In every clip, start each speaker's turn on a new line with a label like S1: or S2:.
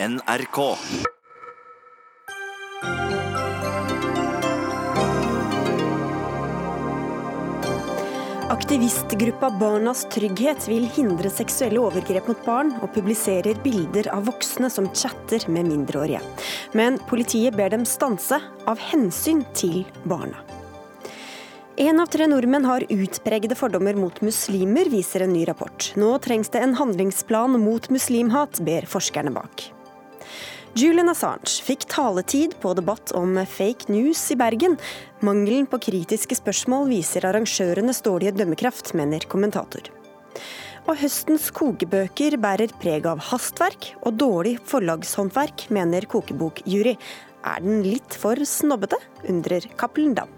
S1: NRK.
S2: Aktivistgruppa Barnas Trygghet vil hindre seksuelle overgrep mot barn, og publiserer bilder av voksne som chatter med mindreårige. Men politiet ber dem stanse, av hensyn til barna. Én av tre nordmenn har utpregede fordommer mot muslimer, viser en ny rapport. Nå trengs det en handlingsplan mot muslimhat, ber forskerne bak. Julian Assange fikk taletid på debatt om fake news i Bergen. Mangelen på kritiske spørsmål viser arrangørenes dårlige dømmekraft, mener kommentator. Og høstens kokebøker bærer preg av hastverk og dårlig forlagshåndverk, mener kokebokjury. Er den litt for snobbete, undrer Cappelen Dam.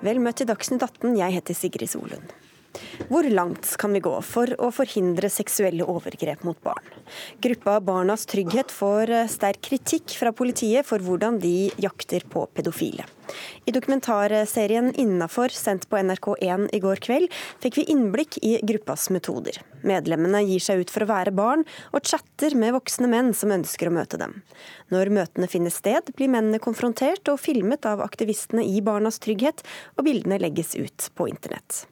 S2: Vel møtt til Dagsnytt 18, jeg heter Sigrid Solund. Hvor langt kan vi gå for å forhindre seksuelle overgrep mot barn? Gruppa Barnas Trygghet får sterk kritikk fra politiet for hvordan de jakter på pedofile. I dokumentarserien Innafor, sendt på NRK1 i går kveld, fikk vi innblikk i gruppas metoder. Medlemmene gir seg ut for å være barn, og chatter med voksne menn som ønsker å møte dem. Når møtene finner sted, blir mennene konfrontert og filmet av aktivistene i Barnas Trygghet, og bildene legges ut på internett.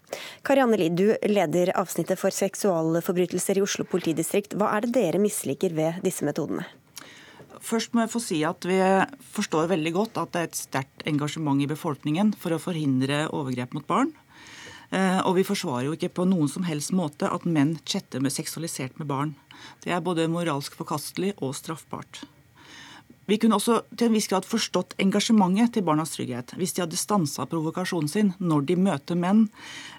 S2: Karianne Lid, du leder avsnittet for seksualforbrytelser i Oslo politidistrikt. Hva er det dere misliker ved disse metodene?
S3: Først må jeg få si at Vi forstår veldig godt at det er et sterkt engasjement i befolkningen for å forhindre overgrep mot barn. Eh, og vi forsvarer jo ikke på noen som helst måte at menn chatter med seksualisert med barn. Det er både moralsk forkastelig og straffbart. Vi kunne også til en viss grad forstått engasjementet til Barnas Trygghet hvis de hadde stansa provokasjonen sin når de møter menn,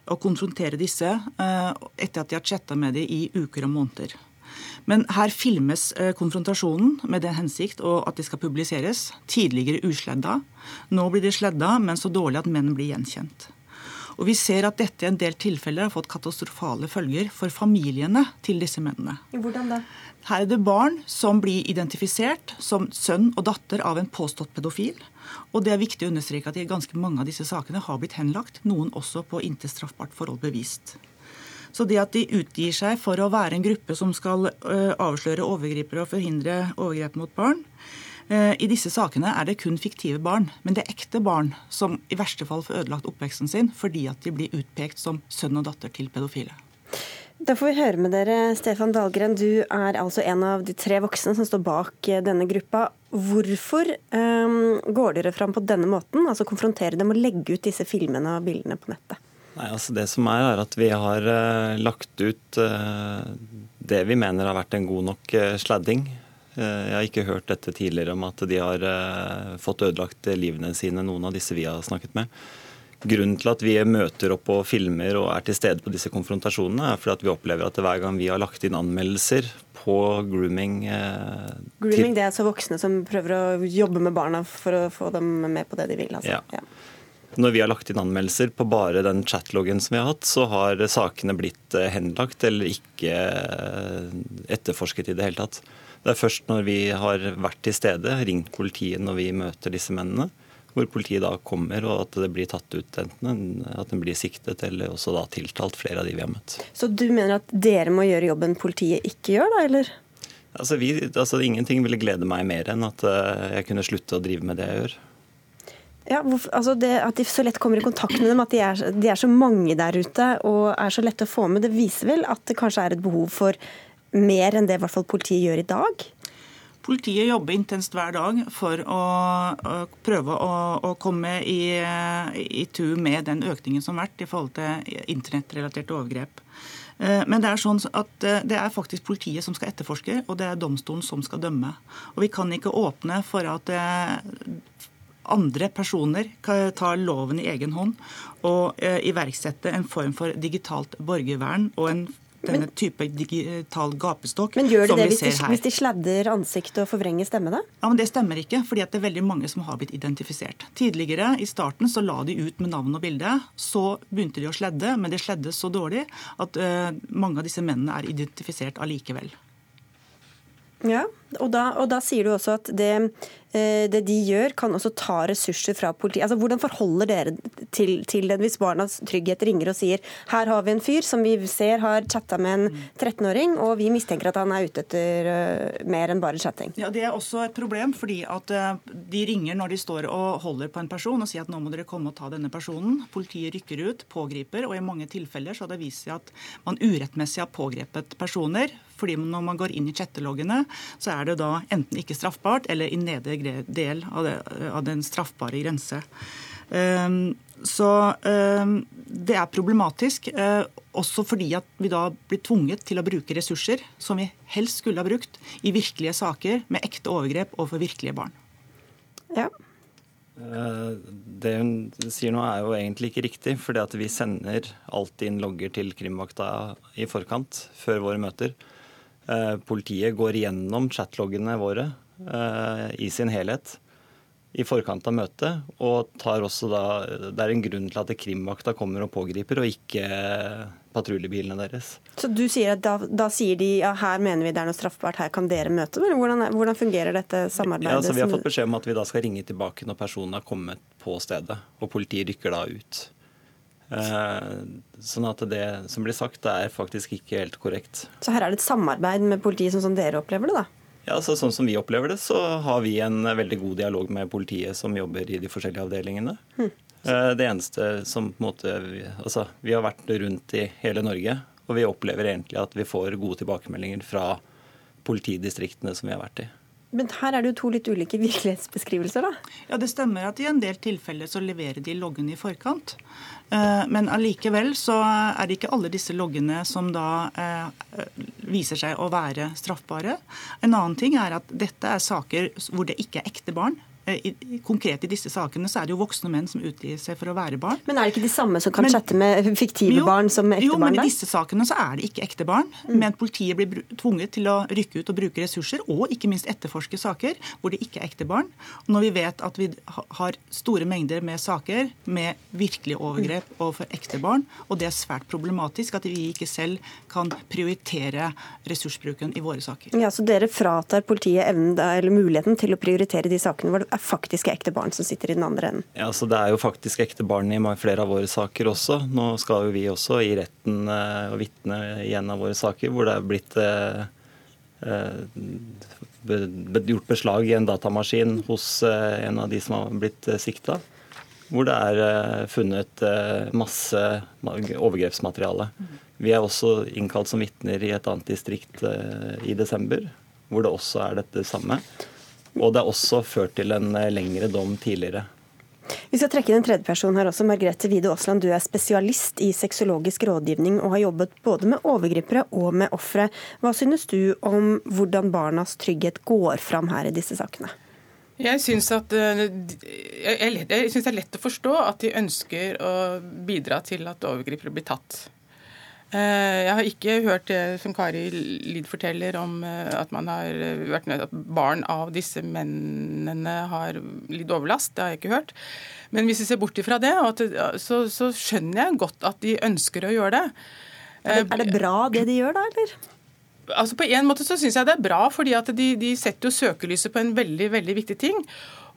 S3: og konfronterer disse eh, etter at de har chatta med dem i uker og måneder. Men her filmes eh, konfrontasjonen med den hensikt og at de skal publiseres. Tidligere usledda. Nå blir de sledda, men så dårlig at menn blir gjenkjent. Og Vi ser at dette i en del tilfeller har fått katastrofale følger for familiene til disse mennene.
S2: Hvordan da?
S3: Her er det barn som blir identifisert som sønn og datter av en påstått pedofil. Og det er viktig å understreke at ganske mange av disse sakene har blitt henlagt, noen også på inntil straffbart forhold bevist. Så det at de utgir seg for å være en gruppe som skal øh, avsløre overgripere og forhindre overgrep mot barn, øh, i disse sakene er det kun fiktive barn, men det er ekte barn som i verste fall får ødelagt oppveksten sin fordi at de blir utpekt som sønn og datter til pedofile.
S2: Da får vi høre med dere. Stefan Dahlgren, du er altså en av de tre voksne som står bak øh, denne gruppa. Hvorfor um, går dere fram på denne måten, altså konfrontere dem og legge ut disse filmene og bildene på nettet?
S4: Nei, altså Det som er, er at vi har uh, lagt ut uh, det vi mener har vært en god nok uh, sladding. Jeg har ikke hørt dette tidligere om at de har fått ødelagt livene sine, noen av disse vi har snakket med. Grunnen til at vi møter opp og filmer og er til stede på disse konfrontasjonene, er fordi at vi opplever at hver gang vi har lagt inn anmeldelser på grooming
S2: Grooming det er altså voksne som prøver å jobbe med barna for å få dem med på det de vil? Altså.
S4: Ja. ja. Når vi har lagt inn anmeldelser på bare den chatloggen som vi har hatt, så har sakene blitt eh, henlagt eller ikke eh, etterforsket i det hele tatt. Det er først når vi har vært til stede, ringt politiet når vi møter disse mennene, hvor politiet da kommer og at det blir tatt ut enten at den blir siktet eller også da tiltalt flere av de vi har møtt.
S2: Så du mener at dere må gjøre jobben politiet ikke gjør, da, eller?
S4: Altså, vi, altså Ingenting ville glede meg mer enn at eh, jeg kunne slutte å drive med det jeg gjør.
S2: Ja, altså det, At de så lett kommer i kontakt med dem, at de er, de er, så mange der ute og er så lette å få med, det viser vel at det kanskje er et behov for mer enn det i hvert fall politiet gjør i dag?
S3: Politiet jobber intenst hver dag for å, å prøve å, å, komme i, i tur med den økningen som har vært i forhold til internettrelaterte overgrep. Eh, men det er sånn at eh, det er faktisk politiet som skal etterforske, og det er domstolen som skal dømme. Og Vi kan ikke åpne for at eh, andre personer tar loven i egen hånd og eh, iverksette en form for digitalt borgervern og en denne type digital gapestokk
S2: Men gjør de det hvis de, hvis de, sladder ansiktet og forvrenger stemmene?
S3: Ja, men Det stemmer ikke, fordi det er veldig mange som har blitt identifisert. Tidligere, i starten, så la de ut med navn og bilde. Så begynte de å sledde, men det sledde så dårlig at uh, mange av disse mennene er identifisert allikevel.
S2: Ja, Og da, og da sier du også at det Eh, det de gjør, kan også ta ressurser fra politiet. Altså, Hvordan forholder dere til, til den hvis Barnas Trygghet ringer og sier her har vi en fyr som vi ser har chatta med en 13-åring, og vi mistenker at han er ute etter uh, mer enn bare chatting?
S3: Ja, Det er også et problem, fordi at uh, de ringer når de står og holder på en person og sier at nå må dere komme og ta denne personen. Politiet rykker ut, pågriper, og i mange tilfeller så har det vist seg at man urettmessig har pågrepet personer. Fordi når man går inn i chatteloggene, så er det da enten ikke straffbart eller i nedre del av, det, av den straffbare grense. Um, så um, det er problematisk, uh, også fordi at vi da blir tvunget til å bruke ressurser som vi helst skulle ha brukt i virkelige saker med ekte overgrep overfor virkelige barn.
S2: Ja.
S4: Eh, det hun sier nå er jo egentlig ikke riktig, fordi at vi sender alltid inn logger til krimvakta i forkant, før våre møter. Eh, politiet går gjennom chatloggene våre Eh, i sin helhet i forkant av møtet. Og tar også da, det er en grunn til at krimvakta kommer og pågriper, og ikke patruljebilene deres.
S2: Så du sier at da, da, sier de ja, her mener vi det er noe straffbart, her kan dere møte? Men hvordan, hvordan fungerer dette samarbeidet?
S4: Ja, altså, vi har fått beskjed om at vi da skal ringe tilbake når personen har kommet på stedet, og politiet rykker da ut. Eh, sånn at det som blir sagt, er faktisk ikke helt korrekt.
S2: Så her er det et samarbeid med politiet, sånn som dere opplever det, da?
S4: Ja, så Sånn som vi opplever det, så har vi en veldig god dialog med politiet som jobber i de forskjellige avdelingene. Mm. Det eneste som på en måte Altså, vi har vært rundt i hele Norge, og vi opplever egentlig at vi får gode tilbakemeldinger fra politidistriktene som vi har vært i.
S2: Men her er det jo to litt ulike virkelighetsbeskrivelser, da?
S3: Ja, det stemmer at i en del tilfeller så leverer de loggene i forkant. Eh, men allikevel så er det ikke alle disse loggene som da eh, viser seg å være straffbare. En annen ting er at dette er saker hvor det ikke er ekte barn. Eh, i, konkret i disse sakene så er det jo voksne menn som utgir seg for å være barn.
S2: Men er det ikke de samme som kan men, chatte med fiktive jo, barn som ekte barn?
S3: Jo, men i disse sakene så er det ikke ekte barn. Mm. Men politiet blir tvunget til å rykke ut og bruke ressurser, og ikke minst etterforske saker hvor det ikke er ekte barn. Og når vi vet at vi har store mengder med saker med virkelige overgrep mm. overfor ekte barn, og det er svært problematisk at vi ikke selv kan prioritere ressursbruken i våre saker.
S2: Ja, Så dere fratar politiet evnen, eller muligheten til å prioritere de sakene hvor det er faktiske ekte barn som sitter i den andre enden.
S4: Ja, så Det er jo faktisk ekte barn i flere av våre saker også. Nå skal jo vi også i retten eh, og vitne i en av våre saker hvor det er blitt eh, eh, gjort beslag i en datamaskin hos en av de som har blitt sikta. Hvor det er funnet masse overgrepsmateriale. Vi er også innkalt som vitner i et annet distrikt i desember, hvor det også er dette samme. Og det er også ført til en eh, lengre dom tidligere.
S2: Vi skal trekke inn en tredjeperson her også. Margrethe Wide Aasland, du er spesialist i sexologisk rådgivning og har jobbet både med overgripere og med ofre. Hva synes du om hvordan barnas trygghet går fram her i disse sakene?
S1: Jeg syns eh, det er lett å forstå at de ønsker å bidra til at overgripere blir tatt. Eh, jeg har ikke hørt det som Kari Lid forteller om eh, at man har eh, nødt, at barn av disse mennene har lidd overlast. Det har jeg ikke hørt. Men hvis vi ser bort ifra det, så, så skjønner jeg godt at de ønsker å gjøre det.
S2: Er det, er det bra det de gjør da, eller?
S1: Altså På en måte så syns jeg det er bra, fordi at de, de setter jo søkelyset på en veldig veldig viktig ting.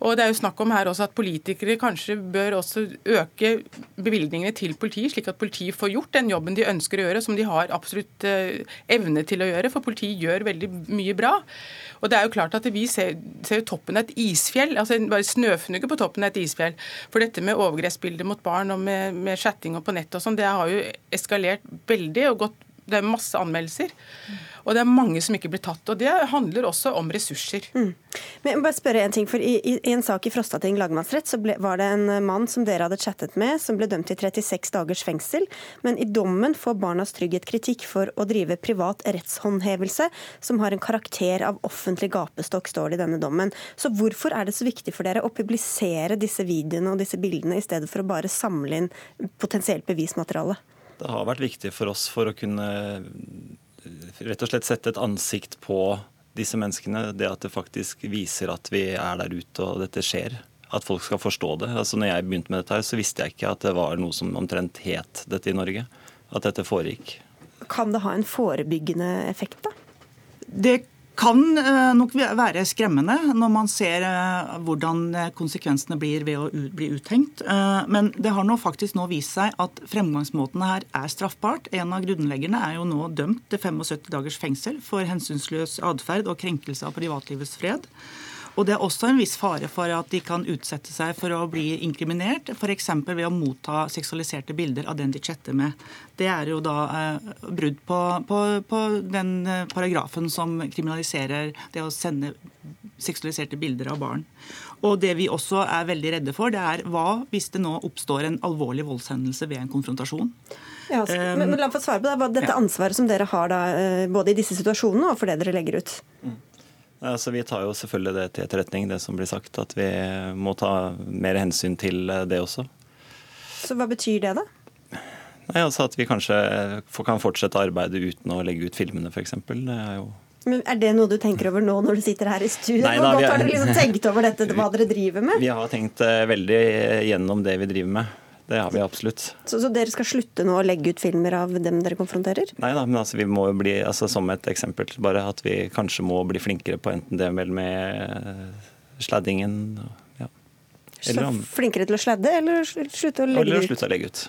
S1: Og det er jo snakk om her også at politikere kanskje bør også øke bevilgningene til politiet, slik at politiet får gjort den jobben de ønsker å gjøre, som de har absolutt eh, evne til å gjøre. For politiet gjør veldig mye bra. Og det er jo klart at Vi ser, ser toppen av et isfjell, altså bare snøfnugge på toppen av et isfjell. For dette med overgrepsbilder mot barn og med, med chatting og på nett og sånn, det har jo eskalert veldig og gått det er masse anmeldelser. Og det er mange som ikke blir tatt. og Det handler også om ressurser. Mm.
S2: Men jeg må bare spørre en ting, for I, i, i en sak i Frostating lagmannsrett så ble, var det en mann som dere hadde chattet med, som ble dømt til 36 dagers fengsel. Men i dommen får Barnas Trygghet kritikk for å drive privat rettshåndhevelse, som har en karakter av offentlig gapestokk, står det i denne dommen. Så hvorfor er det så viktig for dere å publisere disse videoene og disse bildene, i stedet for å bare samle inn potensielt bevismateriale?
S4: Det har vært viktig for oss for å kunne rett og slett sette et ansikt på disse menneskene. Det at det faktisk viser at vi er der ute og dette skjer. At folk skal forstå det. Altså når jeg begynte med dette, her, så visste jeg ikke at det var noe som omtrent het dette i Norge. At dette foregikk.
S2: Kan det ha en forebyggende effekt, da?
S3: Det kan eh, nok være skremmende når man ser eh, hvordan eh, konsekvensene blir ved å bli uthengt. Men det har nå faktisk nå vist seg at fremgangsmåtene her er straffbart. En av grunnleggerne er jo nå dømt til 75 dagers fengsel for hensynsløs atferd og krenkelse av privatlivets fred. Og det er også en viss fare for at de kan utsette seg for å bli inkriminert, f.eks. ved å motta seksualiserte bilder av den de chatter med. Det er jo da eh, brudd på, på, på, den eh, paragrafen som kriminaliserer det å sende seksualiserte bilder av barn. Og det vi også er veldig redde for, det er hva hvis det nå oppstår en alvorlig voldshendelse ved en konfrontasjon?
S2: Ja, altså, um, men, men la meg få svare på det. Hva Dette ansvaret som dere har da, eh, både i disse situasjonene og for det dere legger ut. Mm.
S4: Altså, vi tar jo selvfølgelig det til etterretning, det som blir sagt. At vi må ta mer hensyn til eh, det også.
S2: Så hva betyr det, da?
S4: Nei, altså At vi kanskje kan fortsette arbeidet uten å legge ut filmene, f.eks. Det er jo
S2: men Er det noe du tenker over nå når du sitter her i studio? Nei, da, Hvor godt har dere liksom tenkt over dette, hva dere driver med?
S4: Vi har tenkt eh, veldig gjennom det vi driver med. Det har vi absolutt.
S2: Så, så, dere skal slutte nå å legge ut filmer av dem dere konfronterer?
S4: Nei da, men altså, vi må jo bli, altså, som et eksempel, bare at vi kanskje må bli flinkere på enten det med, med sladdingen ja.
S2: Så flinkere til å sladde, eller slutte å legge
S4: eller ut? Eller slutte å legge ut.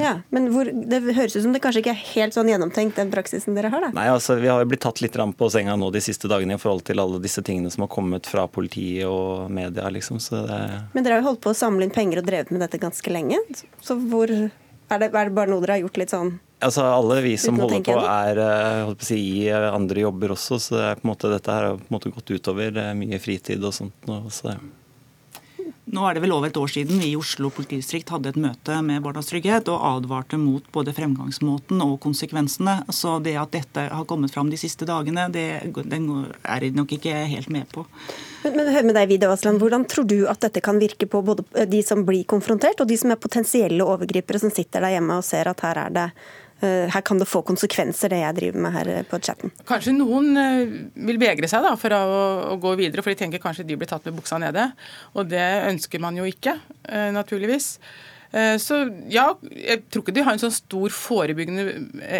S2: Ja, Men hvor, det høres ut som det kanskje ikke er helt sånn gjennomtenkt, den praksisen dere har? da?
S4: Nei, altså Vi har jo blitt tatt litt på senga nå de siste dagene i forhold til alle disse tingene som har kommet fra politiet og media. liksom. Så Det...
S2: Men dere har jo holdt på å samle inn penger og drevet med dette ganske lenge. Så hvor er det, er det bare noe dere har gjort litt sånn
S4: Altså Alle vi som holder på, er eh, holdt på å si, i eh, andre jobber også, så det er på en måte, dette her har på en måte gått utover mye fritid og sånt. Nå, så
S3: nå er det vel over et år siden vi i Oslo politidistrikt hadde et møte med Barnas Trygghet og advarte mot både fremgangsmåten og konsekvensene. Så det at dette har kommet fram de siste dagene, det, er jeg nok ikke helt med på.
S2: Men, men hør med deg, Vidar Aasland. Hvordan tror du at dette kan virke på både de som blir konfrontert, og de som er potensielle overgripere som sitter der hjemme og ser at her er det her kan det få konsekvenser, det jeg driver med her eh, på chatten.
S1: Kanskje noen eh, vil vegre seg da, for å, gå videre, for de tenker kanskje de blir tatt med buksa nede. Og det ønsker man jo ikke, naturligvis. Så ja, Jeg tror ikke de har en sånn stor forebyggende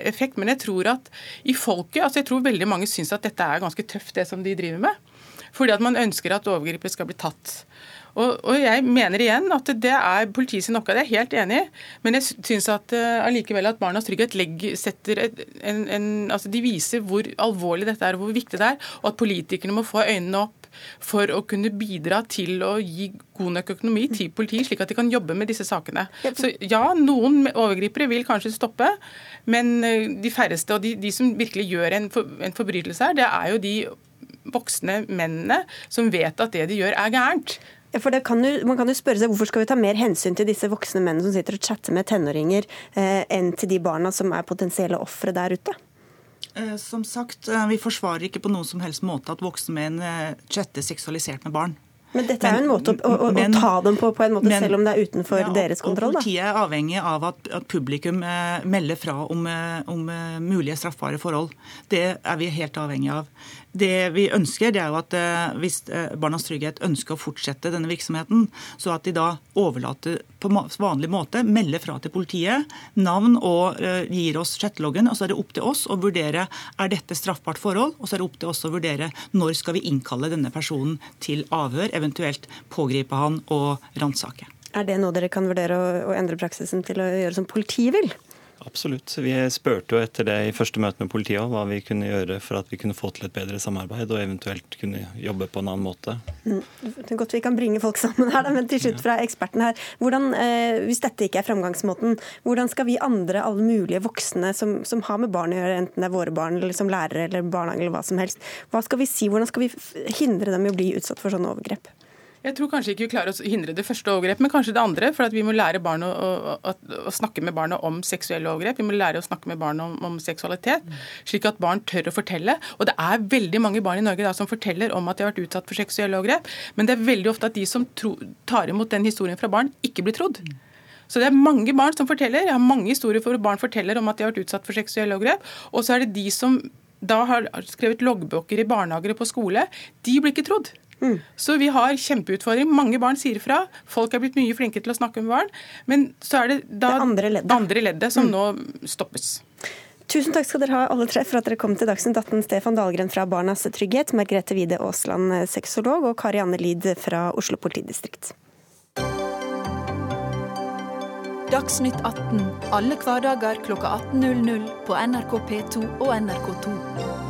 S1: effekt, men jeg tror at i folket altså jeg tror veldig mange syns at dette er ganske tøft, det som de driver med. Fordi at man ønsker at overgripere skal bli tatt. Og, og, jeg mener igjen at det er politiet sin oppgave, det er jeg helt enig i. Men jeg syns at uh, allikevel at Barnas Trygghet legger, setter et, en, en, altså de viser hvor alvorlig dette er og hvor viktig det er, og at politikerne må få øynene opp for å kunne bidra til å gi god nok økonomi til politiet, slik at de kan jobbe med disse sakene. Så ja, noen overgripere vil kanskje stoppe, men eh, de færreste og de, de som virkelig gjør en, for, en forbrytelse her, det er jo de voksne mennene som vet at det de gjør er gærent.
S2: For kan jo, Man kan jo spørre seg hvorfor skal vi ta mer hensyn til disse voksne mennene som sitter og chatter med tenåringer, eh, enn til de barna som er potensielle ofre der ute?
S3: Eh, som sagt, eh, Vi forsvarer ikke på noen som helst måte at voksne menn eh, chatter seksualisert med barn.
S2: Men dette er jo en måte å, å, men, å, ta dem på, på en måte, men, selv om det er utenfor ja, deres kontroll?
S3: Og Politiet er avhengig av at, at publikum eh, melder fra om, om, mulige straffbare forhold. Det er vi helt avhengig av. Det vi ønsker, det er jo at eh, hvis eh, Barnas Trygghet ønsker å fortsette denne virksomheten, så at de da overlater på vanlig måte, melder fra til politiet, navn og uh, gir oss chatteloggen. Og så er det opp til oss å vurdere er dette straffbart forhold, og så er det opp til oss å vurdere når skal vi innkalle denne personen til avhør, eventuelt pågripe han og ransake.
S2: Er det noe dere kan vurdere å endre praksisen til å gjøre som politiet vil?
S4: Absolutt. Vi spurte jo etter det i første møte med politiet hva vi kunne gjøre for at vi kunne få til et bedre samarbeid og eventuelt kunne jobbe på en annen måte.
S2: Mm. Det er godt vi kan bringe folk sammen her, men til slutt fra eksperten her. Hvordan, eh, hvis dette ikke er framgangsmåten, hvordan skal vi andre, alle mulige voksne som, som, har med barn å gjøre, enten det er våre barn eller som lærere eller barnehage eller hva som helst, hva skal vi si? Hvordan skal vi hindre dem i å bli utsatt for sånne overgrep?
S1: Jeg tror kanskje ikke vi klarer å hindre det første overgrepet, men kanskje det andre. For vi må lære barn å, å, å, snakke med barna om seksuelle overgrep. Vi må lære å snakke med barn om, om, seksualitet, slik at barn tør å fortelle. Og det er veldig mange barn i Norge da, som forteller om at de har vært utsatt for seksuelle overgrep, men det er veldig ofte at de som tro, tar imot den historien fra barn, ikke blir trodd. Så det er mange barn som forteller. Jeg har mange historier hvor barn forteller om at de har vært utsatt for seksuelle overgrep. Og så er det de som da har skrevet loggbøker i barnehager og på skole. De blir ikke trodd. Mm. Så vi har kjempeutfordring. Mange barn sier fra. Folk er blitt mye flinkere til å snakke med barn. Men så er det da det andre leddet, andre leddet som mm. nå stoppes.
S2: Tusen takk skal dere ha alle tre for at dere kom til Dagsnytt 18. Stefan Dahlgren fra Barnas Trygghet, Margrethe Wide Aasland, sexolog, og Kari Anne Lid fra Oslo politidistrikt.
S5: Dagsnytt 18 alle hverdager klokka 18.00 på NRK P2 og NRK2.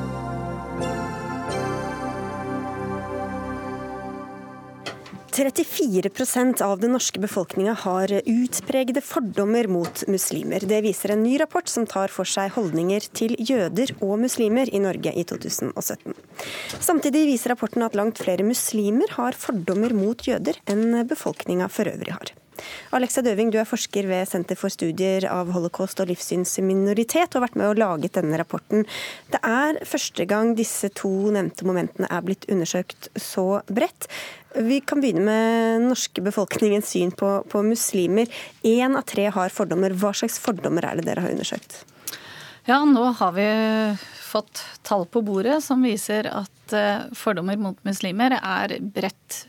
S2: 34% av den norske befolkninga har utpregede fordommer mot muslimer. Det viser en ny rapport som tar for seg holdninger til jøder og muslimer i Norge i 2017. Samtidig viser rapporten at langt flere muslimer har fordommer mot jøder enn befolkninga for øvrig har. Alexa Døving, du er forsker ved Senter for studier av holocaust og livssynsminoritet, og har vært med og laget denne rapporten. Det er første gang disse to nevnte momentene er blitt undersøkt så bredt. Vi kan begynne med norske befolkningens syn på, på muslimer. Én av tre har fordommer. Hva slags fordommer er det dere har undersøkt?
S6: Ja, nå har vi fått tall på bordet som viser at eh, fordommer mot muslimer er bredt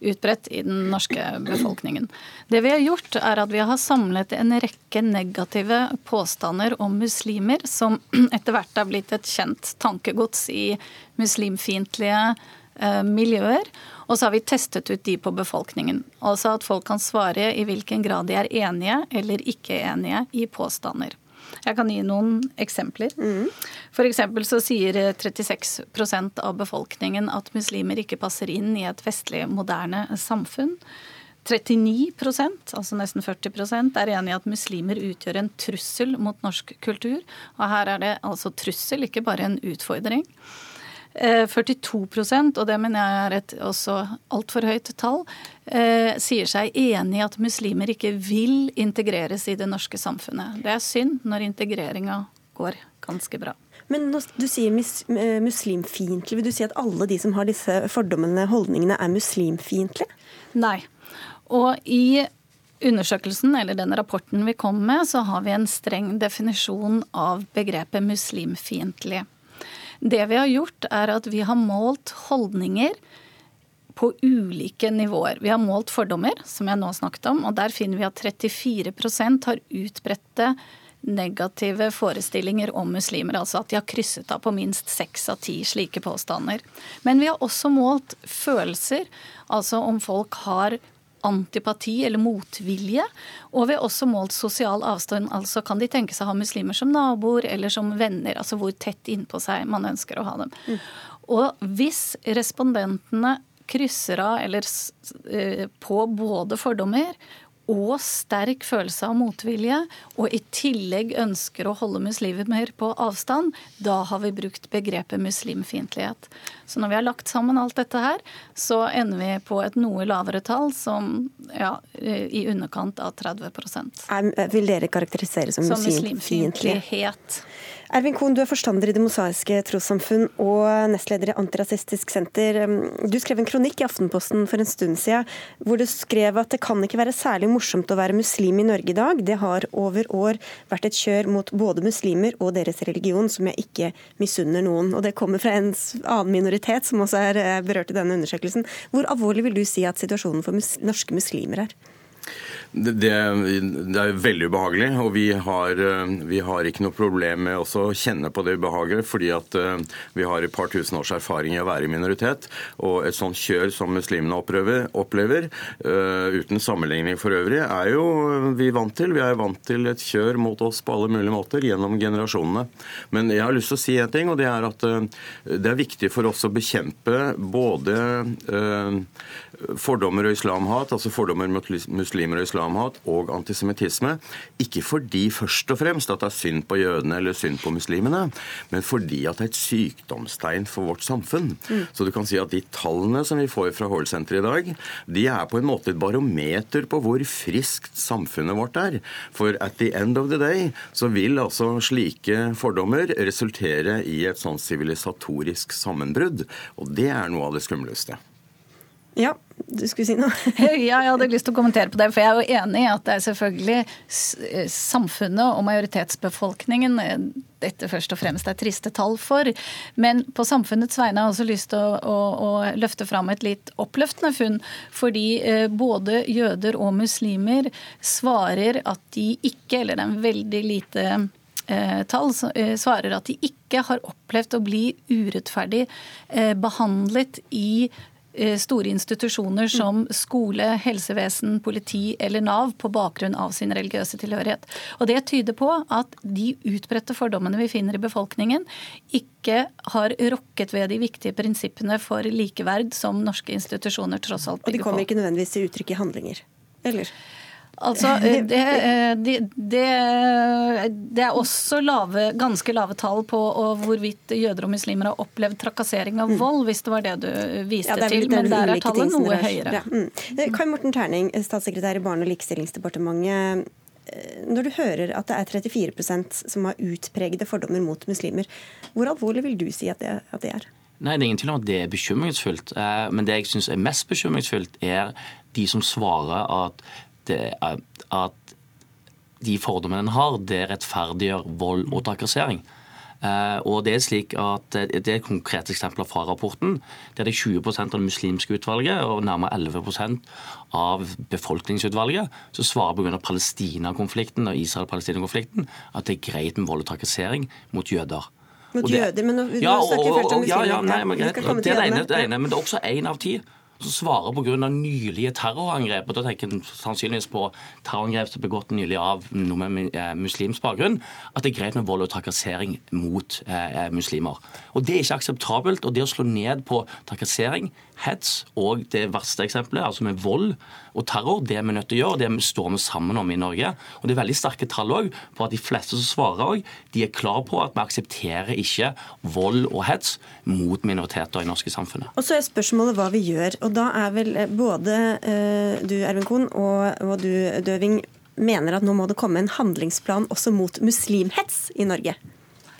S6: utbredt i den norske befolkningen. Det vi har gjort, er at vi har samlet en rekke negative påstander om muslimer, som etter hvert er blitt et kjent tankegods i muslimfiendtlige miljøer. Og så har vi testet ut de på befolkningen. Altså at folk kan svare i hvilken grad de er enige eller ikke enige i påstander. Jeg kan gi noen eksempler. Mm. F.eks. så sier 36% av befolkningen at muslimer ikke passer inn i et vestlig, moderne samfunn. 39% altså nesten 40% er enig i at muslimer utgjør en trussel mot norsk kultur. Og her er det altså trussel, ikke bare en utfordring. 42 eh, og det mener jeg er et også altfor høyt tall, eh, sier seg enig i at muslimer ikke vil integreres i det norske samfunnet. Det er synd når integreringa går ganske bra.
S2: Men når du sier eh, muslimfiendtlig, vil du si at alle de som har disse fordommene, holdningene, er muslimfiendtlige?
S6: Nei. Og i undersøkelsen, eller den rapporten vi kom med, så har vi en streng definisjon av begrepet muslimfiendtlig. Det vi har gjort, er at vi har målt holdninger på ulike nivåer. Vi har målt fordommer, som jeg nå snakket om, og der finner vi at 34% har utbredte negative forestillinger om muslimer. Altså at de har krysset av på minst seks av ti slike påstander. Men vi har også målt følelser, altså om folk har antipati eller motvilje. Og vi har også målt sosial avstand. Altså kan de tenke seg å ha muslimer som naboer eller som venner. Altså hvor tett innpå seg man ønsker å ha dem. Mm. Og hvis respondentene krysser av eller eh, på både fordommer og sterk følelse av motvilje, og i tillegg ønsker å holde muslimer på avstand, da har vi brukt begrepet muslimfiendtlighet. Så når vi har lagt sammen alt dette her, så ender vi på et noe lavere tall, som ja, i underkant av 30%
S2: Vil dere karakterisere som, som muslimfiendtlighet? Ervin Kohn, du er forstander i Det mosaiske trossamfunn og nestleder i Antirasistisk Senter. Du skrev en kronikk i Aftenposten for en stund siden hvor du skrev at det kan ikke være særlig morsomt å være muslim i Norge i dag. Det har over år vært et kjør mot både muslimer og deres religion som jeg ikke misunner noen. Og det kommer fra en annen minoritet som også er eh, berørt i denne undersøkelsen. Hvor alvorlig vil du si at situasjonen for mus norske muslimer er?
S7: Det, det, er veldig ubehagelig, og vi har, eh, vi har, ikke noe problem med å kjenne på det ubehaget, fordi at eh, vi har et par tusen års erfaring i å være i minoritet. Og et sånt kjør som muslimene opplever, opplever uh, uten sammenligning for øvrig, er jo vi vant til. Vi er vant til et kjør mot oss på alle mulige måter gjennom generasjonene. Men jeg har lyst til å si en ting, og det er at det er viktig for oss å bekjempe både fordommer og islamhat, altså fordommer mot muslimer og islamhat, og antisemittisme. Ikke fordi først og fremst at det er synd på jødene eller synd på muslimene, men fordi at det er et sykdomstegn for vårt samfunn. Mm. Så du kan si at de tallene som vi får fra Hall-senteret i dag, de er på en måte et barometer på hvor friskt samfunnet vårt er. For at the end of the day så vil altså slike fordommer resultere i et sånn sivilisatorisk sammenbrudd. Og det er noe av det skumleste.
S2: Ja, du skulle si noe?
S6: ja, jeg hadde lyst til å kommentere på det. For jeg er jo enig i at det er selvfølgelig eh, samfunnet og majoritetsbefolkningen eh, dette først og fremst er triste tall for. Men på samfunnets vegne har jeg også lyst til å, å, å løfte fram et litt oppløftende funn. Fordi eh, både jøder og muslimer svarer at de ikke, eller det er en veldig lite tall svarer at de ikke har opplevd å bli urettferdig behandlet i store institusjoner som skole, helsevesen, politi eller Nav på bakgrunn av sin religiøse tilhørighet. Og Det tyder på at de utbredte fordommene vi finner i befolkningen, ikke har rokket ved de viktige prinsippene for likeverd som norske institusjoner tross alt bygger på.
S2: Og de kommer ikke nødvendigvis til uttrykk i handlinger? Eller?
S6: Altså, eh, det, eh, det, det, er også lave, ganske lave tall på hvorvidt jøder og muslimer har opplevd trakassering av mm. vold, hvis det var det du viste ja, til. Men der er tallet noe høyere. Ja.
S2: Mm. Eh, Kai Morten Terning, statssekretær i Barne- og likestillingsdepartementet. Når du hører at det er 34% som har utpregede fordommer mot muslimer, hvor alvorlig vil du si at det, at det er?
S8: Nei, Det er ingen tvil om at det er bekymringsfullt. Men det jeg syns er mest bekymringsfullt, er de som svarer at at de fordommene en har, det rettferdiggjør vold og trakassering. Uh, og Det er slik at det er konkrete eksempler fra rapporten. Det er 20 av det muslimske utvalget og nærmere 11% av befolkningsutvalget som svarer pga. Palestina-konflikten og Israel-Palestina-konflikten at det er greit med vold og trakassering mot jøder.
S2: Mot jøder, men nå,
S8: ja, snakker først om muslimer. Ja, ja, nei, men, det er det ene, det ene, men det er også én av ti som svarer pga. nylige terrorangrep. og Da tenker en sannsynligvis på terrorangrep som er begått nylig av noe med eh, muslimsk bakgrunn. At det er greit med vold og trakassering mot eh, eh, muslimer. Og Det er ikke akseptabelt. og Det å slå ned på trakassering, hets og det verste eksempelet, altså med vold og terror, det er vi nødt til å gjøre. Det står vi sammen om i Norge. Og Det er veldig sterke tall også på at de fleste som svarer, også, de er klar på at vi aksepterer ikke vold og hets mot minoriteter i norske samfunnet.
S2: Og så er spørsmålet hva vi gjør. Og da er vel eh, både uh, du Ervin Kohn og, og du Døving mener at nå må det komme en handlingsplan også mot muslimhets i Norge?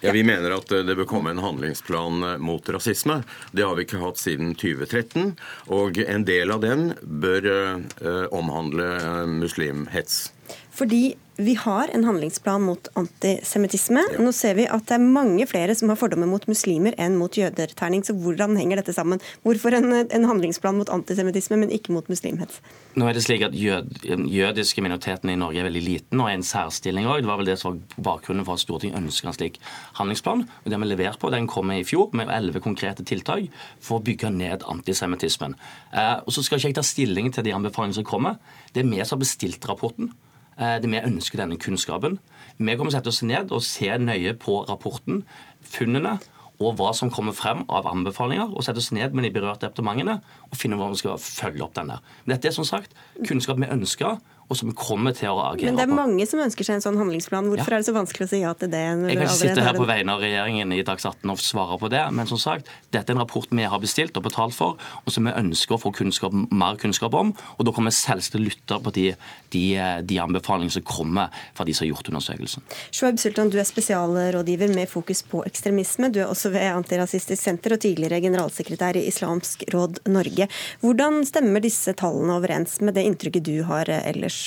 S7: Ja, Vi mener at eh, det bør komme en handlingsplan mot rasisme. Det har vi ikke hatt siden 2013. Og en del av den bør uh, omhandle muslimhets.
S2: Fordi vi har en handlingsplan mot antisemittisme. Ja. Nå ser vi at det er mange flere som har fordommer mot muslimer enn mot jøder. Terning. Så hvordan henger dette sammen? Hvorfor en, en handlingsplan mot antisemittisme, men ikke mot muslimhets?
S8: Nå er det slik at jød, Jødiske minoriteten i Norge er veldig liten og er en særstilling òg. Det var vel det som var bakgrunnen for at Stortinget ønsker en slik handlingsplan. Og Det har vi levert på. Den kommer i fjor med elleve konkrete tiltak for å bygge ned antisemittismen. Eh, og så skal ikke jeg ta stilling til de anbefalingene som kommer. Det er vi som har bestilt rapporten. Eh, det vi ønsker denne kunnskapen. Vi kommer til å sette oss ned og se nøye på rapporten, funnene og hva som kommer frem av anbefalinger, og sette oss ned med de berørte departementene og finne hvordan vi skal følge opp denne. der. dette er som sagt kunnskap vi ønsker, og som kommer til å agere på.
S2: Men det er mange som ønsker seg en sånn handlingsplan. Hvorfor ja. er det så vanskelig å si ja til det?
S8: Jeg kan ikke sitte her på vegne av regjeringen i Dags 18 og svare på det, men som sagt, dette er en rapport vi har bestilt og betalt for, og som vi ønsker å få kunnskap, mer kunnskap om. Og da kommer vi selvsagt til å lytte på de, de, de anbefalingene som kommer fra de som har gjort undersøkelsen.
S2: Shoaib Sultan, du er spesialrådgiver med fokus på ekstremisme. Du er også ved Antirasistisk Senter og tidligere generalsekretær i Islamsk råd Norge. Hvordan stemmer disse tallene overens med det inntrykket du har ellers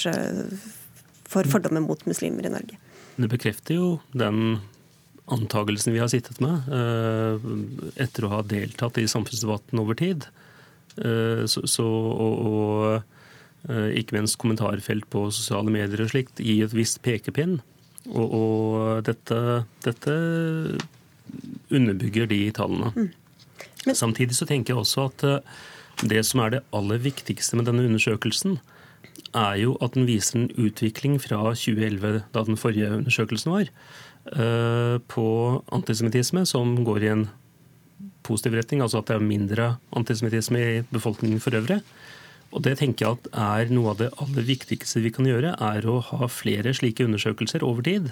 S2: for fordommer mot muslimer i Norge.
S9: Det bekrefter jo den antagelsen vi har sittet med eh, etter å ha deltatt i samfunnsdebatten over tid. Eh, så, så, og, og, ikke minst kommentarfelt på sosiale medier og slikt i et visst pekepinn. Og, og dette, dette, underbygger de tallene. Mm. Men, Samtidig så tenker jeg også at det som er det aller viktigste med denne undersøkelsen, er jo at den viser en utvikling fra 2011, da den forrige undersøkelsen var, eh, på antisemittisme som går i en positiv retning, altså at det er mindre antisemittisme i befolkningen for øvrig. Og Det tenker jeg at er noe av det aller viktigste vi kan gjøre, er å ha flere slike undersøkelser over tid.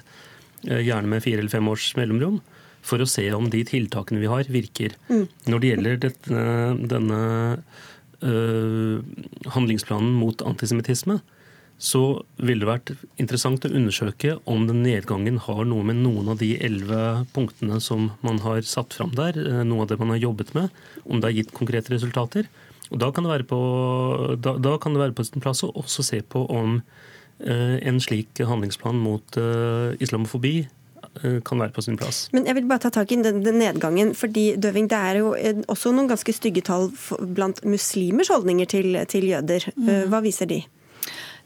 S9: Eh, gjerne med fire eller fem års mellomrom. For å se om de tiltakene vi har, virker. Mm. Når det gjelder dette, denne handlingsplanen mot antisemittisme, så ville det vært interessant å undersøke om den nedgangen har noe med noen av de elleve punktene som man har satt fram der, eh, noe av det man har jobbet med, om det har gitt konkrete resultater. Og Da kan det være på, da, da kan det være på sin plass å også se på om eh, en slik handlingsplan mot islamofobi Eh, kan være på sin plass.
S2: Men jeg vil bare ta tak i den, den nedgangen. fordi Døving, Det er jo også noen ganske stygge tall blant muslimers holdninger til, til jøder. Eh, mm. Hva viser de?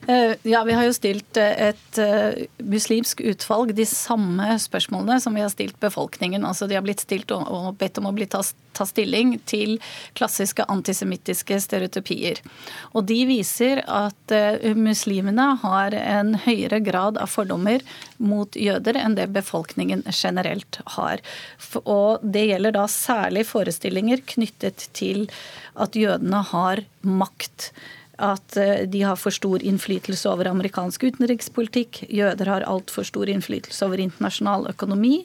S6: Eh, ja, Vi har jo stilt eh, et eh, muslimsk utvalg de samme spørsmålene som vi har stilt befolkningen. Altså De har blitt stilt og bedt om å bli ta, ta stilling til klassiske antisemittiske stereotypier. Og De viser at muslimene har en høyere grad av fordommer mot jøder enn det befolkningen generelt har. Og Det gjelder da særlig forestillinger knyttet til at jødene har makt at eh, de har for stor innflytelse over amerikansk utenrikspolitikk. Jøder har altfor stor innflytelse over internasjonal økonomi.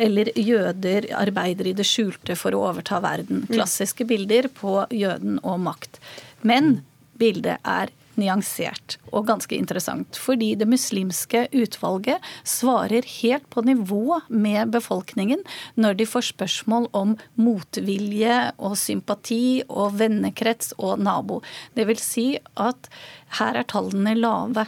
S6: Eller jøder arbeider i det skjulte for å overta verden. Mm. Klassiske bilder på jøden og makt. Men bildet er nyansert og ganske interessant. Fordi det muslimske utvalget svarer helt på nivå med befolkningen når de får spørsmål om motvilje og sympati og vennekrets og nabo. Det vil si at her er tallene lave.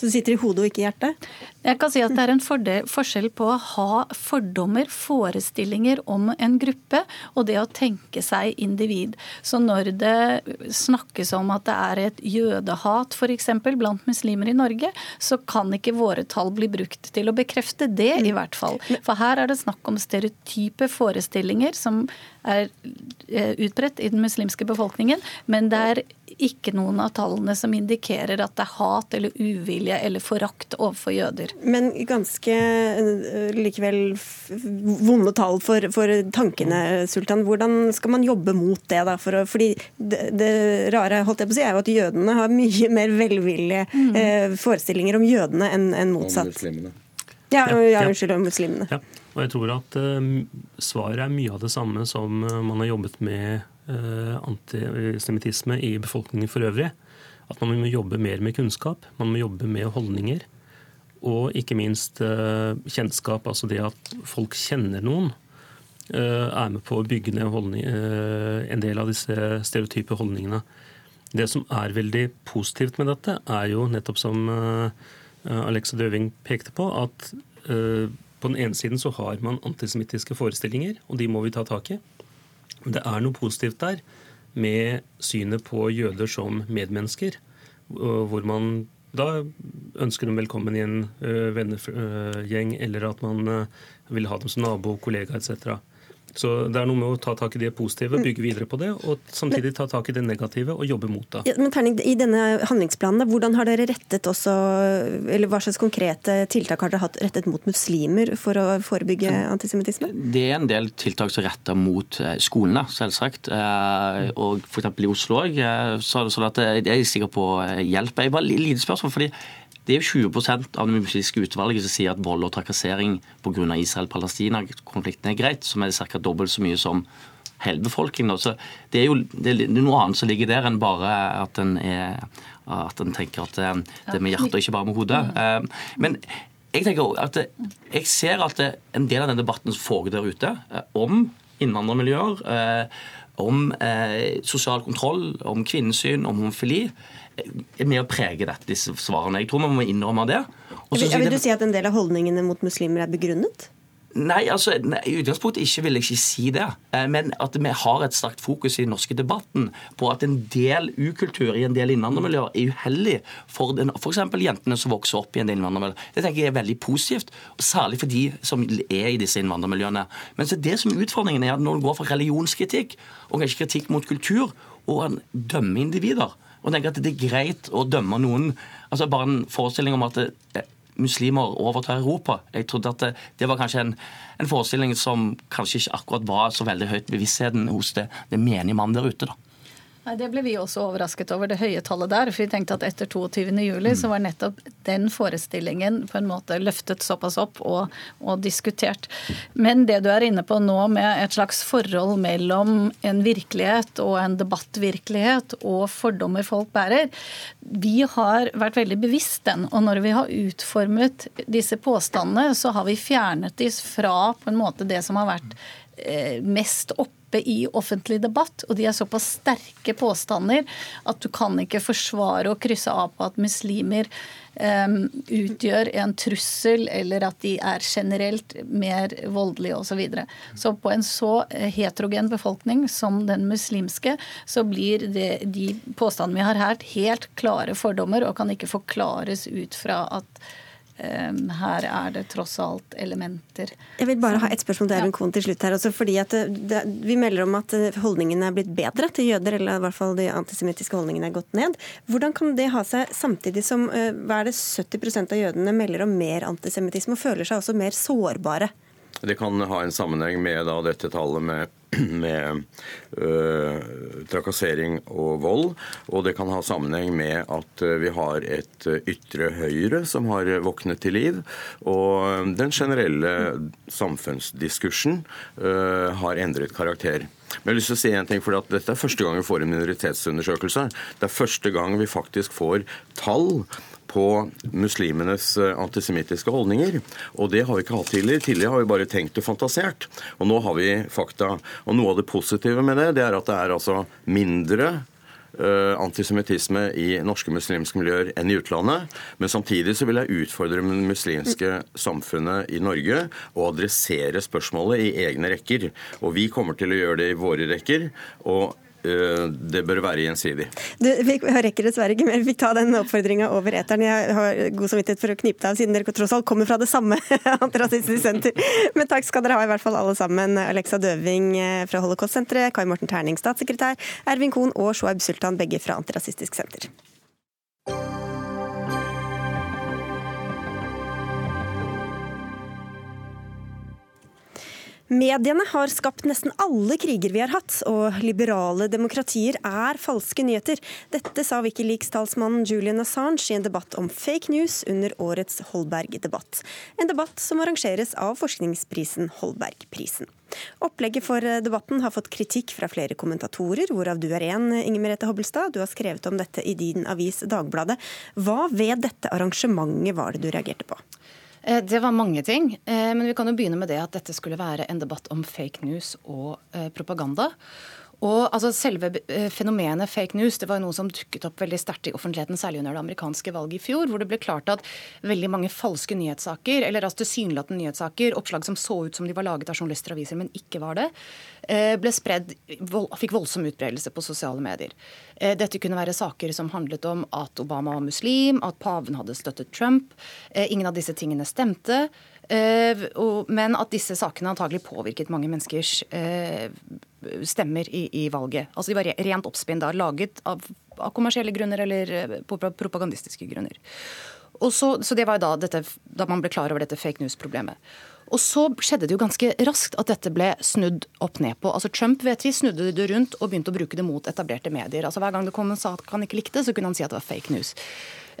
S2: Så det sitter i hodet og ikke i hjertet?
S6: Jeg kan si at Det er en fordel, forskjell på å ha fordommer, forestillinger om en gruppe, og det å tenke seg individ. Så når det snakkes om at det er et jødehat f.eks. blant muslimer i Norge, så kan ikke våre tall bli brukt til å bekrefte det, i hvert fall. For her er det snakk om stereotype forestillinger som er eh, utbredt i den muslimske befolkningen, men det er ikke noen av tallene som indikerer at det er hat eller uvilje eller forakt overfor jøder.
S2: Men ganske eh, likevel vonde tall for, for tankene, Sultan. Hvordan skal man jobbe mot det? da? For, fordi det, det, rare holdt jeg på å si, er jo at jødene har mye mer velvillige mm. eh, forestillinger om jødene enn en motsatt. Om muslimene. Ja, ja, unnskyld, om muslimene. Ja.
S9: Og jeg tror at uh, svaret er mye av det samme som uh, man har jobbet med antisemittisme i befolkningen for øvrig. At man må jobbe mer med kunnskap, man må jobbe med holdninger. Og ikke minst kjennskap, altså det at folk kjenner noen. Er med på å bygge ned en del av disse stereotype holdningene. Det som er veldig positivt med dette, er jo nettopp som Alexa Døving pekte på, at på den ene siden så har man antisemittiske forestillinger, og de må vi ta tak i. Det er noe positivt der med synet på jøder som medmennesker, hvor man da ønsker dem velkommen i en vennegjeng, eller at man vil ha dem som nabo, kollega etc. Så det er noe med å ta tak i det positive, mm. bygge videre på det, og samtidig ta tak i det negative og jobbe mot det.
S2: Ja, men Terning, I denne handlingsplanen, hvordan har dere rettet også, eller hva slags konkrete tiltak har dere hatt rettet mot muslimer for å forebygge antisemittisme?
S8: Det er en del tiltak som retter mot eh, skolene, selvsagt. Eh, og f.eks. i Oslo òg. sånn at jeg er sikker på hjelp. Jeg bare lite spørsmål, fordi det er jo 20 av det muslimske utvalget som sier at vold og trakassering pga. Israel-Palestina-konflikten er greit, som er ca. dobbelt så mye som hele befolkningen. Så det er jo det er noe annet som ligger der enn bare at en, er, at en tenker at eh, det er med hjertet og ikke bare med hodet. Eh, men jeg tenker at jeg ser at en del av den debatten som foregår der ute, eh, om innvandrermiljøer, om sosial kontroll, om kvinnesyn, om homofili, er med å prege dette, disse svarene. Jeg tror vi må innrømme det.
S2: Også, vil, vil du si at en del av holdningene mot muslimer er begrunnet?
S8: Nei, altså, i utgangspunktet ikke vil jeg ikke si det. Eh, men at vi har et sterkt fokus i den norske debatten på at en del ukultur i en del innvandrermiljøer er uheldig for f.eks. jentene som vokser opp i en del innvandrermiljøer. Det tenker jeg er veldig positivt, særlig for de som er i disse innvandrermiljøene. Men så det som er utfordringen er at når en går fra religionskritikk og kanskje kritikk mot kultur, og en dømmer individer og tenker at det er greit å dømme noen altså Bare en forestilling om at det, eh, muslimer overtar Europa. Jeg trodde at det, det var kanskje en, en, forestilling som kanskje ikke akkurat var så veldig høyt bevisstheten hos det, det menige mann der ute. da.
S6: Nei, Det ble vi også overrasket over, det høye tallet der. For vi tenkte at etter 22.07 så var nettopp den forestillingen på en måte løftet såpass opp og, og, diskutert. Men det du er inne på nå med et slags forhold mellom en virkelighet og en debattvirkelighet og fordommer folk bærer, vi har vært veldig bevisst den. Og når vi har utformet disse påstandene, så har vi fjernet dem fra på en måte det som har vært mest oppe i offentlig debatt, og de er såpass sterke påstander at du kan ikke forsvare å krysse av på at muslimer um, utgjør en trussel, eller at de er generelt mer voldelige osv. Så, videre. så på en så heterogen befolkning som den muslimske, så blir det, de påstandene vi har her, helt klare fordommer og kan ikke forklares ut fra at her er det tross alt elementer.
S2: Jeg vil bare ha et spørsmål til Erlend Kohn til slutt her. Også fordi at det, det, Vi melder om at eh, holdningene er blitt bedre til jøder, eller i hvert fall de antisemittiske holdningene er gått ned. Hvordan kan det ha seg samtidig som eh, hva er det 70% av jødene melder om mer antisemittisme, og føler seg også mer sårbare?
S7: Det kan ha en sammenheng med da, dette tallet med med øh, trakassering og vold. Og det kan ha sammenheng med at øh, vi har et øh, ytre høyre som har våknet til liv. Og den generelle samfunnsdiskursen øh, har endret karakter. Men jeg har lyst til å si en ting, for Dette er første gang vi får en minoritetsundersøkelse. Det er første gang vi faktisk får tall på muslimenes eh, antisemittiske holdninger. Og det har vi ikke hatt tidligere. Tidligere har vi bare tenkt og fantasert. Og nå har vi fakta. Og noe av det positive med det, det er at det er altså mindre uh, antisemittisme i norske muslimske miljøer enn i utlandet. Men samtidig så vil jeg utfordre det muslimske samfunnet i Norge å adressere spørsmålet i egne rekker. Og vi kommer til å gjøre det i våre rekker. og Eh, det bør være gjensidig.
S2: Du, vi rekker dessverre ikke mer. Vi fikk ta den oppfordringa over eteren. Jeg har god samvittighet for å knipe deg av, siden dere tross alt kommer fra det samme antirasistisk senter. Men takk skal dere ha, i hvert fall alle sammen. Alexa Døving eh, fra Holocaust-senteret, Kai Morten Terning, statssekretær, Ervin Kohn og Shoaib Sultan, begge fra Antirasistisk senter. Mediene har skapt nesten alle kriger vi har hatt, og liberale demokratier er falske nyheter. Dette sa Wikileaks-talsmannen Julian Assange i en debatt om fake news under årets Holberg-debatt. En debatt som arrangeres av forskningsprisen Holbergprisen. Opplegget for debatten har fått kritikk fra flere kommentatorer, hvorav du er en, Inger Merete Hobbelstad. Du har skrevet om dette i din avis Dagbladet. Hva ved dette arrangementet var det du reagerte på?
S10: Eh, det var mange ting. Eh, men vi kan jo begynne med det at dette skulle være en debatt om fake news og eh, propaganda. Og altså, Selve fenomenet fake news det var jo noe som dukket opp veldig sterkt i offentligheten, særlig under det amerikanske valget i fjor, hvor det ble klart at veldig mange falske nyhetssaker, eller altså tilsynelatende nyhetssaker, oppslag som så ut som de var laget av journalister og aviser, men ikke var det, ble spredd, fikk voldsom utbredelse på sosiale medier. Eh, dette kunne være saker som handlet om at Obama var muslim, at paven hadde støttet Trump. Eh, ingen av disse tingene stemte. Eh, men at disse sakene antagelig påvirket mange menneskers stemmer i, i valget. Altså De var rent oppspinn da, laget av, av kommersielle grunner eller propagandistiske grunner. Og så, så det var da, dette, da man ble klar over dette fake news-problemet. Og så skjedde det jo ganske raskt at dette ble snudd opp ned på. Altså Trump vet vi, snudde det rundt og begynte å bruke det mot etablerte medier. Altså Hver gang det kom en sak han ikke likte, så kunne han si at det var fake news.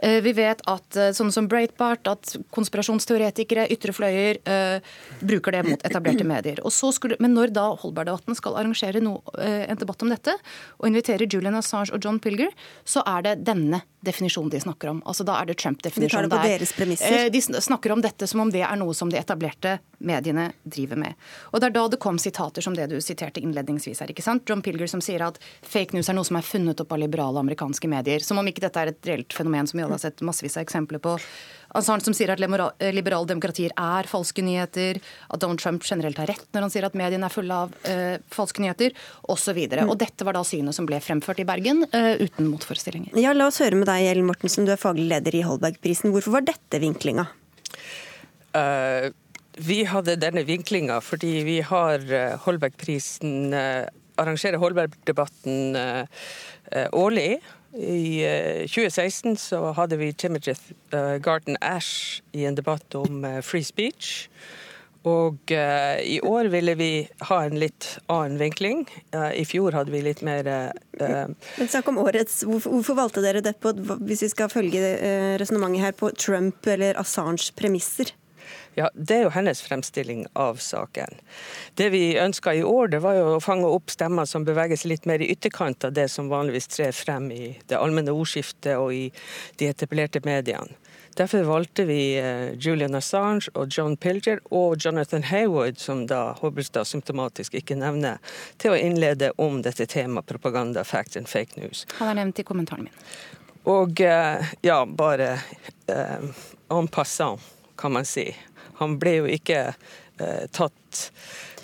S10: Eh, vi vet at sånne sånn som Breitbart, at konspirasjonsteoretikere, ytre fløyer, uh, bruker det mot etablerte medier. Skulle, men når da Holberg-debatten skal arrangere no, en debatt om dette, og invitere Julian Assange og John Pilger, så er det denne definisjonen de snakker om. Altså Da er det Trump-definisjonen.
S2: De tar det på deres premisser?
S10: De snakker om dette som om det er noe som de etablerte mediene driver med. Og Det er da det kom sitater som det du siterte innledningsvis her. ikke sant? John Pilger som sier at fake news er noe som er funnet opp av liberale amerikanske medier. Som om ikke dette er et reelt fenomen som vi alle har sett massevis av eksempler på. Assange som sier at liberale demokratier er falske nyheter, at Donald Trump generelt har rett når han sier at mediene er fulle av uh, falske nyheter, osv. Mm. Og dette var da synet som ble fremført i Bergen, uh, uten motforestillinger.
S2: Ja, La oss høre med deg, Ellen Mortensen, du er faglig leder i Holbergprisen. Hvorfor var dette vinklinga?
S11: Uh, vi hadde denne vinklinga fordi vi har Holbergprisen arrangerer Holberg-debatten årlig. I 2016 eh, så hadde vi Timothy eh, Garden Ash i en debatt om eh, free speech. Og i år ville vi ha en litt annen vinkling. I fjor hadde vi litt mer
S2: Men Snakk om årets. Hvorfor, valgte dere det på, hvis vi skal følge uh, resonnementet her, på Trump eller Assange premisser?
S11: Ja, Det er jo hennes fremstilling av saken. Det vi ønska i år, det var jo å fange opp stemmer som beveger seg litt mer i ytterkant av det som vanligvis trer frem i det allmenne ordskiftet og i de etablerte mediene. Derfor valgte vi eh, Julian Assange og John Pilger og Jonathan Haywood, som da Hobbelstad symptomatisk ikke nevner, til å innlede om dette temaet propaganda, facts and fake news.
S10: Han er nevnt i kommentaren min.
S11: Og eh, ja, bare eh, en passant, kan man si. Han ble jo ikke eh, tatt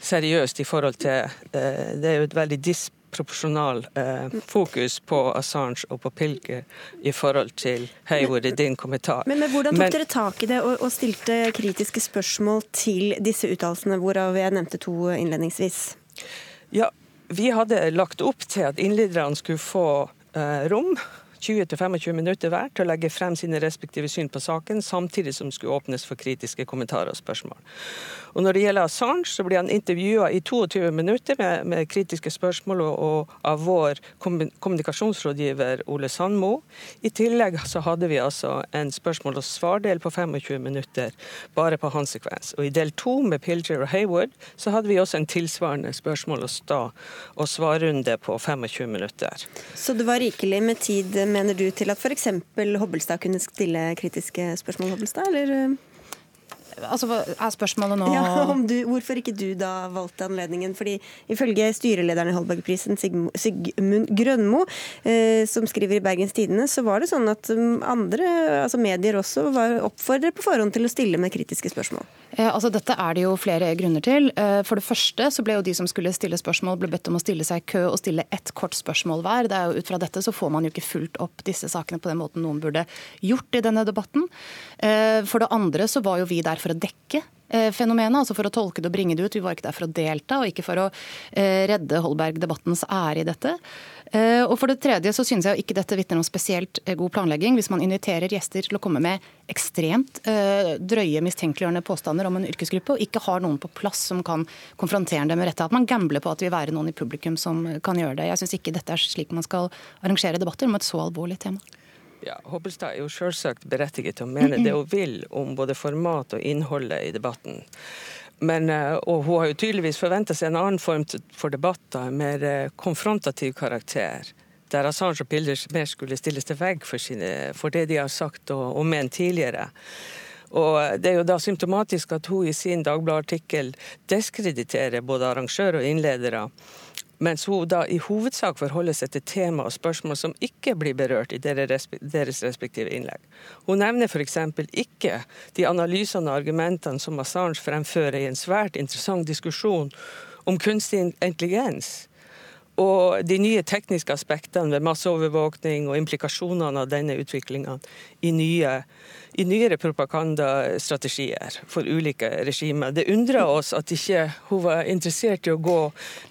S11: seriøst i forhold til eh, Det er jo et veldig disproporsjonal eh, fokus på Assange og på Pilger i forhold til Hayward i din kommentar.
S2: Men, men hvordan tok men, dere tak i det og, og, stilte kritiske spørsmål til disse uttalelsene, hvorav jeg nevnte to innledningsvis?
S11: Ja, vi hadde lagt opp til at innlederne skulle få eh, rom 20-25 minutter hver til å legge frem sine respektive syn på saken, samtidig som skulle åpnes for kritiske kommentarer og spørsmål. Og Når det gjelder Assange, så blir han intervjua i 22 minutter med, med kritiske spørsmål og, og, av vår kommunikasjonsrådgiver Ole Sandmo. I tillegg så hadde vi altså en spørsmål- og svardel på 25 minutter bare på hans sekvens. Og I del to med Pilger og Hayward så hadde vi også en tilsvarende spørsmål- og, sta og svarrunde på 25 minutter.
S2: Så det var rikelig med tid, mener du, til at f.eks. Hobbelstad kunne stille kritiske spørsmål, Hobbelstad, eller?
S10: Altså, er spørsmålet nå
S2: ja, du, Hvorfor ikke du da valgte anledningen? Fordi Ifølge styrelederen i Holbergprisen, Sigmund Grønmo, eh, som skriver i Bergens Tidende, så var det sånn at um, andre altså medier også var oppfordret på forhånd til å stille med kritiske spørsmål.
S10: Eh, altså, dette er det jo flere grunner til. Eh, for det første så ble jo de som skulle stille spørsmål, ble bedt om å stille seg i kø og stille ett kort spørsmål hver. Det er jo Ut fra dette så får man jo ikke fulgt opp disse sakene på den måten noen burde gjort i denne debatten. Eh, for det andre så var jo vi der for å dekke eh, fenomenet, altså for å tolke det og bringe det ut. Vi var ikke der for å delta, og ikke for å eh, redde Holberg-debattens ære i dette. Og for det tredje så synes jeg ikke dette vitner om spesielt god planlegging. Hvis man inviterer gjester til å komme med ekstremt drøye, mistenkeliggjørende påstander om en yrkesgruppe, og ikke har noen på plass som kan konfrontere dem med rette. At man gambler på at det vil være noen i publikum som kan gjøre det. Jeg syns ikke dette er slik man skal arrangere debatter om et så alvorlig tema.
S11: Ja, Hobbelstad er jo selvsagt berettiget til å mene det hun vil om både format og innholdet i debatten. Men, eh, og hun har jo tydeligvis forventa seg en annen form for debatter, mer eh, konfrontativ karakter. Der Assange og Pilders mer skulle stilles til vegg for, sine, for det de har sagt og, og ment tidligere. Og Det er jo da symptomatisk at hun i sin Dagbladet-artikkel diskrediterer både arrangører og innledere mens hun da i hovedsak forholder seg til tema og spørsmål som ikke blir berørt i deres respektive innlegg. Hun nevner f.eks. ikke de analysene og argumentene som Assange fremfører i en svært interessant diskusjon om kunstig intelligens. Og de nye tekniske aspektene ved masseovervåkning og implikasjonene av denne utviklinga i i nyere propagandastrategier for ulike regimer. Det undrer oss at ikke hun var interessert i å gå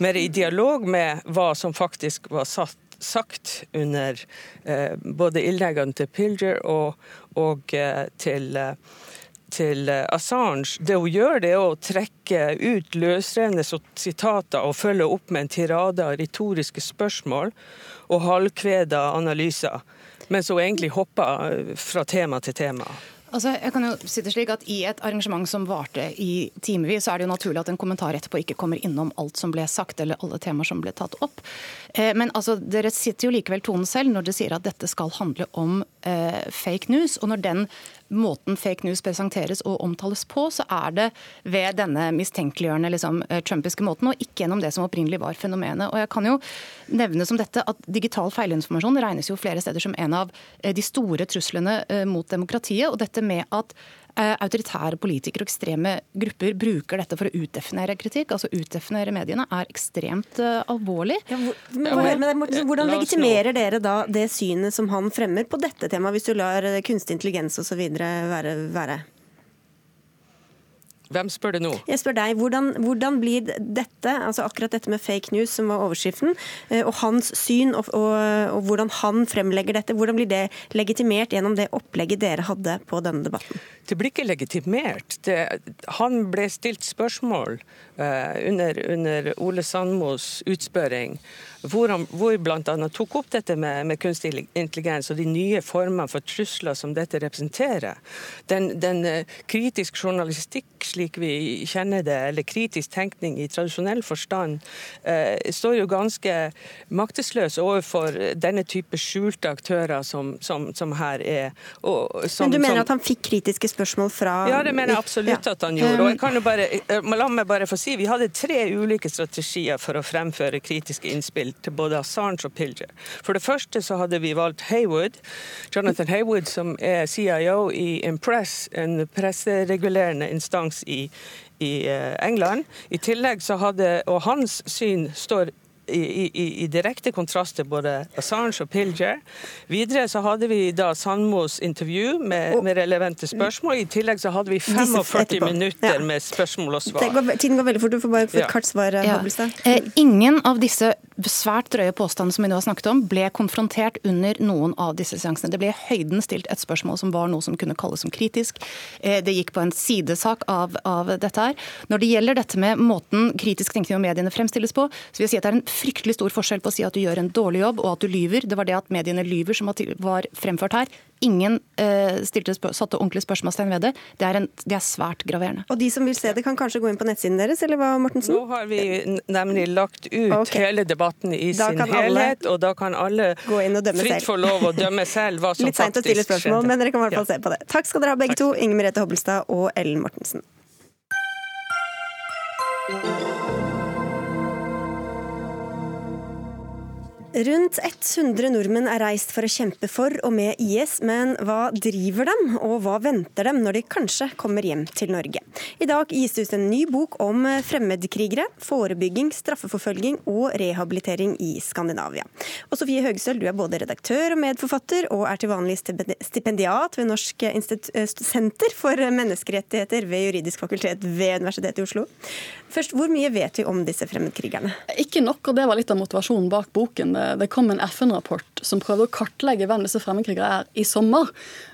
S11: mer i dialog med hva som faktisk var satt sagt under eh, både innleggene til Pilger og, og eh, til, eh, til Assange. Det hun gjør, det er å trekke ut løsrevne sitater og følge opp med en tirade av retoriske spørsmål og halvkveda analyser mens hun egentlig hopper eh, fra tema til tema.
S10: Altså, jeg kan jo si det slik at I et arrangement som varte i timevis, så er det jo naturlig at en kommentar etterpå ikke kommer innom alt som ble sagt, eller alle temaer som ble tatt opp. Eh, men altså, dere sitter jo likevel tonen selv når dere sier at dette skal handle om eh, fake news. Og når den måten fake news presenteres og omtales på, så er det ved denne mistenkeliggjørende liksom, eh, trumpiske måten, og ikke gjennom det som opprinnelig var fenomenet. Og jeg kan jo nevne som dette at Digital feilinformasjon regnes jo flere steder som en av eh, de store truslene mot demokratiet. og dette med at autoritære politikere og ekstreme grupper bruker dette for å utdefinere kritikk, altså utdefinere mediene, er ekstremt uh, alvorlig. Ja,
S2: hvor, hvordan legitimerer dere da det synet som han fremmer på dette temaet, hvis du lar kunstig intelligens osv være, være.
S11: Hvem spør du nå?
S2: Jeg spør deg. Hvordan, hvordan, blir dette, altså akkurat dette med fake news, som var overskriften, eh, og hans syn, og, og, og, hvordan han fremlegger dette, hvordan blir det legitimert gjennom det opplegget dere hadde på denne debatten?
S11: Det blir ikke legitimert. Det, han ble stilt spørsmål uh, under, under, Ole Sandmos utspørring, hvor han hvor bl.a. tok opp dette med, med, kunstig intelligens og de nye formene for trusler som dette representerer. Den, den uh, kritisk journalistikk slik vi kjenner det, eller kritisk tenkning i tradisjonell forstand, eh, står jo ganske maktesløs overfor denne type skjulte aktører som, som, som her er.
S2: Som, Men du mener at han fikk kritiske spørsmål fra
S11: Ja, det mener jeg absolutt at han gjorde. Og jeg kan jo bare, eh, La meg bare få si, Vi hadde tre ulike strategier for å fremføre kritiske innspill til både Assange og Pilger. For det første så hadde vi valgt Haywood, Jonathan Haywood, som er CIO i Impress, en presseregulerende instans i, i eh, England. I tillegg så hadde, og hans syn står i, i, i, direkte kontrast til både Assange og Pilger. Videre så hadde vi da Sandmos intervju med, med, relevante spørsmål. I tillegg så hadde vi 45 minutter med spørsmål og svar.
S2: Går, tiden går veldig fort. Du får bare få et kort svar, ja.
S10: Eh, ingen av disse svært drøye påstandene som vi nå har snakket om, ble konfrontert under noen av disse seansene. Det ble høyden stilt et spørsmål som var noe som kunne kalles som kritisk. Eh, det gikk på en sidesak av, av dette her. Når det gjelder dette med måten kritisk tenkning og mediene fremstilles på, så vil jeg si at det er en fryktelig stor forskjell på å si at du gjør en dårlig jobb og at du lyver. Det var det at mediene lyver som var fremført her. Ingen uh, stilte, satte ordentlig spørsmålstegn ved det. Det er, en, det er, svært graverende.
S2: Og de som vil se det, kan kanskje gå inn på nettsiden deres, eller hva, Mortensen?
S11: Nå har vi nemlig lagt ut okay. hele debatten i da sin helhet, og da kan alle fritt få lov å dømme selv hva som
S2: Litt faktisk skjedde. Litt seint å stille spørsmål, men dere kan i hvert fall ja. se på det. Takk skal dere ha begge Takk. to, Inger Merete Hobbelstad og Ellen Mortensen. Rundt 100 nordmenn er reist for å kjempe for og med IS, men hva driver dem, og hva venter dem når de kanskje kommer hjem til Norge? I dag gis det ut en ny bok om fremmedkrigere, forebygging, straffeforfølging og rehabilitering i Skandinavia. Og Sofie Høgestøl, du er både redaktør og medforfatter, og er til vanlig stipendiat ved Norsk senter for menneskerettigheter ved Juridisk fakultet ved Universitetet i Oslo. Først, Hvor mye vet vi om disse fremmedkrigerne?
S12: Ikke nok, og det var litt av motivasjonen bak boken. Det det kom en FN-rapport som prøvde å kartlegge hvem disse fremmedkrigere er i sommer.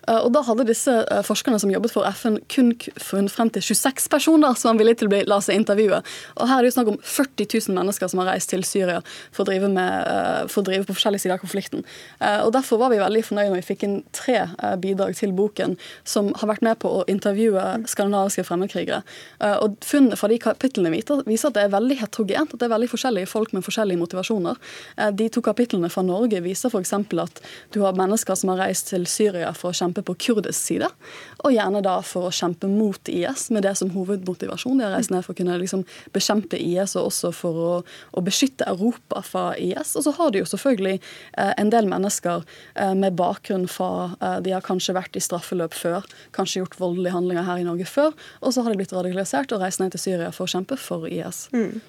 S12: Eh, og Da hadde disse eh, forskerne som jobbet for FN, kun funnet frem til 26 personer som var villige til å la seg intervjue. Og Her er det jo snakk om 40 000 mennesker som har reist til Syria for å drive, med, eh, for å drive på forskjellige sider av konflikten. Og Derfor var vi veldig fornøyde når vi fikk inn tre bidrag til boken som har vært med på å intervjue skandinaviske fremmedkrigere. Og Funnene fra de kapitlene viser at det er veldig heterogent, at det er veldig forskjellige folk med forskjellige motivasjoner. De to kapitlene fra Norge viser f.eks. at du har mennesker som har reist til Syria for å kjempe på kurdisk side, og gjerne da for å kjempe mot IS med det som hovedmotivasjon. De har reist ned for å kunne liksom bekjempe IS og også for å, å, beskytte Europa fra IS. Og så har de jo selvfølgelig eh, en del mennesker eh, med bakgrunn fra eh, De har kanskje vært i straffeløp før, kanskje gjort voldelige handlinger her i Norge før, og så har de blitt radikalisert og reist ned til Syria for å kjempe for IS. Mm.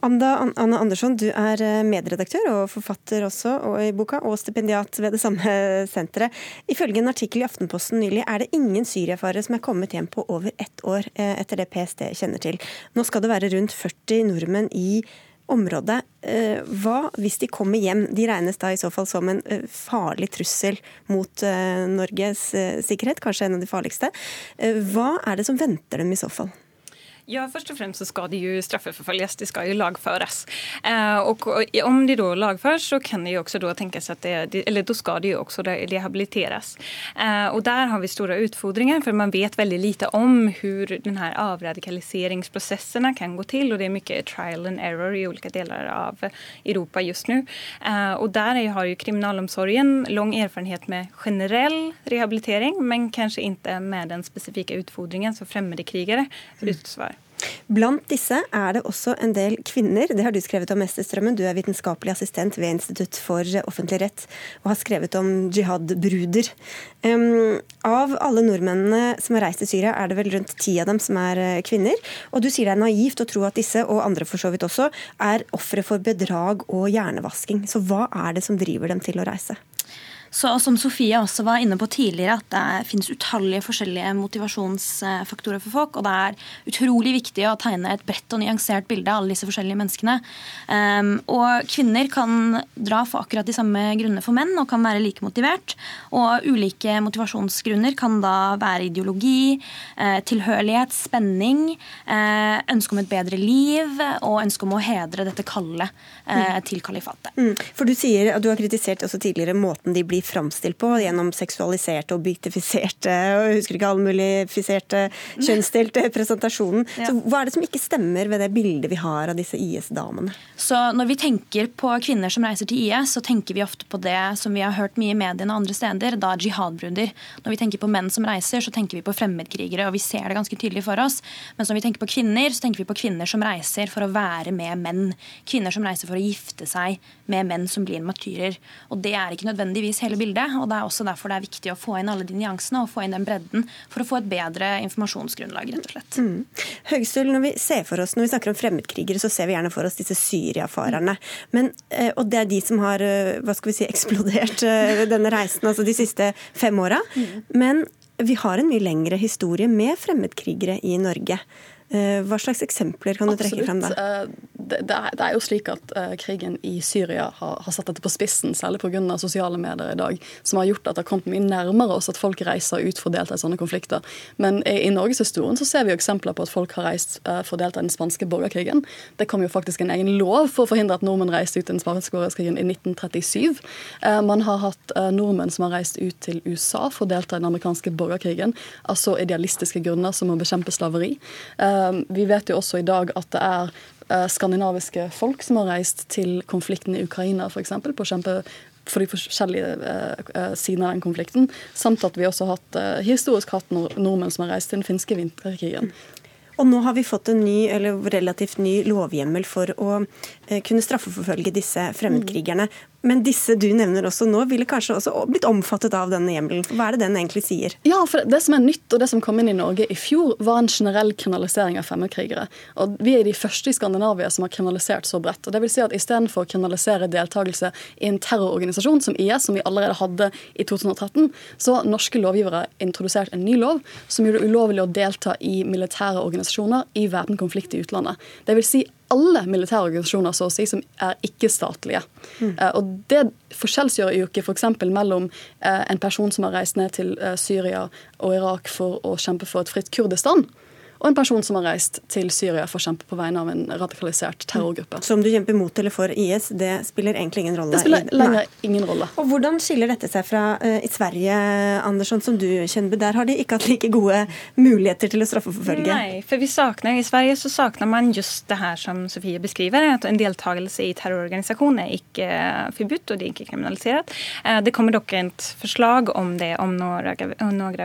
S2: Anna Andersson, du er eh, medredaktør og forfatter også og i boka, og stipendiat ved det samme senteret. Ifølge en artikkel i Aftenposten nylig er det ingen syriafarere som er kommet hjem på over ett år, eh, etter det PST kjenner til. Nå skal det være rundt 40 nordmenn i området. Eh, hva hvis de kommer hjem? De regnes da i så fall som en farlig trussel mot Norges sikkerhet, kanskje en av de farligste. Hva er det som venter dem i så fall?
S13: Ja, først og fremst så skal det jo straffeforfølges, det skal jo lagføres. Eh, og om det da lagføres, så kan det jo også da tenkes at det, eller da skal det jo også rehabiliteres. Eh, og der har vi store utfordringer, for man vet veldig lite om hvordan denne avradikaliseringsprosessene kan gå til, og det er mye trial and error i ulike deler av Europa just nå. Eh, och där har jo kriminalomsorgen lång erfarenhet med generell rehabilitering men kanskje ikke med den spesifikke utfordringen som fremmedkrigere utför.
S2: Blant disse er det også en del kvinner. Det har du skrevet om, Ester Strømmen. Du er vitenskapelig assistent ved Institutt for offentlig rett og har skrevet om jihad-bruder. Um, av alle nordmennene som har reist til Syria, er det vel rundt ti av dem som er eh, kvinner. Og du sier det er naivt å tro at disse, og andre for så vidt også, er ofre for bedrag og hjernevasking. Så hva er det som driver dem til å reise?
S14: Så som Sofie også var inne på tidligere, at det finnes utallige forskjellige motivasjonsfaktorer for folk. Og det er utrolig viktig å tegne et bredt og nyansert bilde av alle disse forskjellige menneskene. Um, og kvinner kan dra for akkurat de samme grunnene for menn og kan være like motivert. Og ulike motivasjonsgrunner kan da være ideologi, eh, tilhørighet, spenning, eh, ønske om et bedre liv og ønske om å hedre dette kallet eh, mm. til kalifatet. Mm.
S2: For du sier, og du har kritisert også tidligere måten de blir blir framstilt på gjennom seksualiserte, og objektifiserte og husker ikke allmuligfiserte, kjønnsdelte presentasjonen. Så Hva er det som ikke stemmer ved det bildet vi har av disse IS-damene?
S14: Så Når vi tenker på kvinner som reiser til IS, så tenker vi ofte på det som vi har hørt mye i mediene og andre steder, da jihadbruder. Når vi tenker på menn som reiser, så tenker vi på fremmedkrigere, og vi ser det ganske tydelig for oss. Mens når vi tenker på kvinner, så tenker vi på kvinner som reiser for å være med menn. Kvinner som reiser for å gifte seg med menn som blir martyrer. Og Det er ikke nødvendigvis hele bildet. og Det er også derfor det er viktig å få inn alle de nyansene og få inn den bredden for å få et bedre informasjonsgrunnlag. rett og slett. Mm.
S2: Høgstøl, når vi ser for oss, når vi snakker om fremmedkrigere, så ser vi gjerne for oss disse Syria-farerne. Eh, og det er de som har eh, hva skal vi si, eksplodert eh, denne reisen altså de siste fem åra. Mm. Men vi har en mye lengre historie med fremmedkrigere i Norge. Eh, hva slags eksempler kan du trekke frem da?
S12: Eh, det, det, er jo slik at uh, krigen i Syria har, satt dette på spissen, særlig pga. sosiale medier i dag, som har gjort at det har kommet mye nærmere oss at folk reiser ut for å delta i sånne konflikter. Men i, i Norgeshistorien så ser vi jo eksempler på at folk har reist for å delta i den spanske borgerkrigen. Det kom jo faktisk en egen lov for å forhindre at nordmenn reiste ut i den spanske borgerkrigen i 1937. Uh, man har hatt nordmenn som har reist ut til USA for å delta i den amerikanske borgerkrigen altså idealistiske grunner som å bekjempe slaveri. Vi vet jo også i dag at det er eh, skandinaviske folk som har reist til konflikten i Ukraina f.eks. på kjempe for de forskjellige uh, sidene av den konflikten. Samt at vi også har hatt, uh, historisk hatt nordmenn som har reist til den finske vinterkrigen.
S2: Og nå har vi fått en ny, eller relativt ny lovhjemmel for å kunne straffeforfølge disse fremmedkrigerne. Men disse du nevner også nå, ville kanskje også blitt omfattet av denne hjemmelen. Hva er det den egentlig sier?
S12: Ja, for Det som er nytt, og det som kom inn i Norge i fjor, var en generell kriminalisering av fremmedkrigere. Og Vi er de første i Skandinavia som har kriminalisert så bredt. Og det vil si at Istedenfor å kriminalisere deltakelse i en terrororganisasjon som IS, som vi allerede hadde i 2013, så har norske lovgivere introdusert en ny lov som gjør det ulovlig å delta i militære organisasjoner i væpnet konflikt i utlandet. Det vil si alle militære organisasjoner så å si, som er ikke-statlige. Mm. Uh, og Det forskjellsgjør jo ikke f.eks. mellom uh, en person som har reist ned til uh, Syria og Irak for å kjempe for et fritt Kurdistan, og en person som har reist til Syria for å kjempe på vegne av en radikalisert terrorgruppe.
S2: Så om du kjemper mot eller for IS, det spiller egentlig ingen rolle?
S12: Det spiller lenger ingen rolle.
S2: Og Hvordan skiller dette seg fra uh, i Sverige, Andersson, som du kjenner? Der har de ikke hatt like gode muligheter til å straffeforfølge?
S13: Nei, for vi sakner, i Sverige så savner man just det her som Sofie beskriver, at en deltakelse i terrororganisasjon er ikke forbudt, og det er ikke kriminalisert. Uh, det kommer dere et forslag om det om noen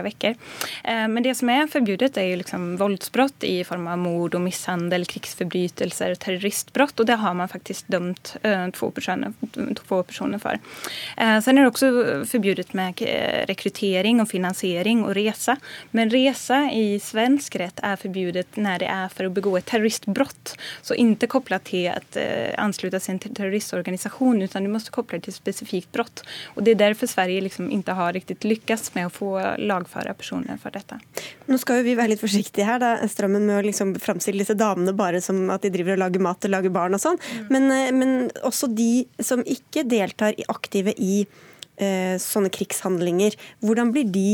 S13: uker. Uh, men det som er forbudt, er jo liksom volds våldsbrott i form av mord og mishandel, krigsforbrytelser og terroristbrott Og det har man faktisk dømt to två, personer, två personer for. Eh, sen är det också förbjudet med eh, rekrytering og finansiering og resa. Men resa i svensk rett er förbjudet når det er for å begå et terroristbrott. Så ikke kopplat til att ansluta sig till en terroristorganisation utan du måste koppla det till ett specifikt brott. Och det är därför Sverige liksom inte har riktigt lyckats med å få lagföra personer for dette.
S2: Nå skal jo vi være litt forsiktige her. Da. Strømmen med å liksom framstille disse damene bare som at de driver og lager mat og lager barn og sånn. Mm. Men, eh, men, også de som ikke deltar aktive i eh, sånne krigshandlinger. Hvordan blir de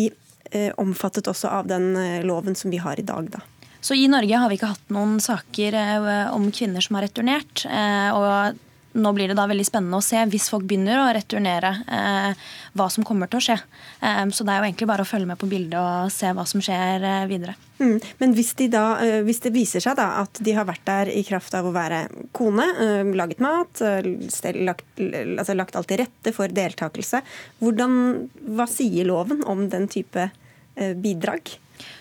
S2: eh, omfattet også av den eh, loven som vi har i dag, da?
S14: Så I Norge har vi ikke hatt noen saker eh, om kvinner som har returnert. Og nå blir det da veldig spennende å se, hvis folk begynner å returnere, eh, hva som kommer til å skje. Eh, så det er jo egentlig bare å følge med på bildet og se hva som skjer eh, videre.
S2: Mm. Men hvis, de da, eh, hvis, det viser seg da at de har vært der i kraft av å være kone, eh, laget mat, stel, lagt, altså lagt alt til rette for deltakelse, hvordan, hva sier loven om den type bidrag?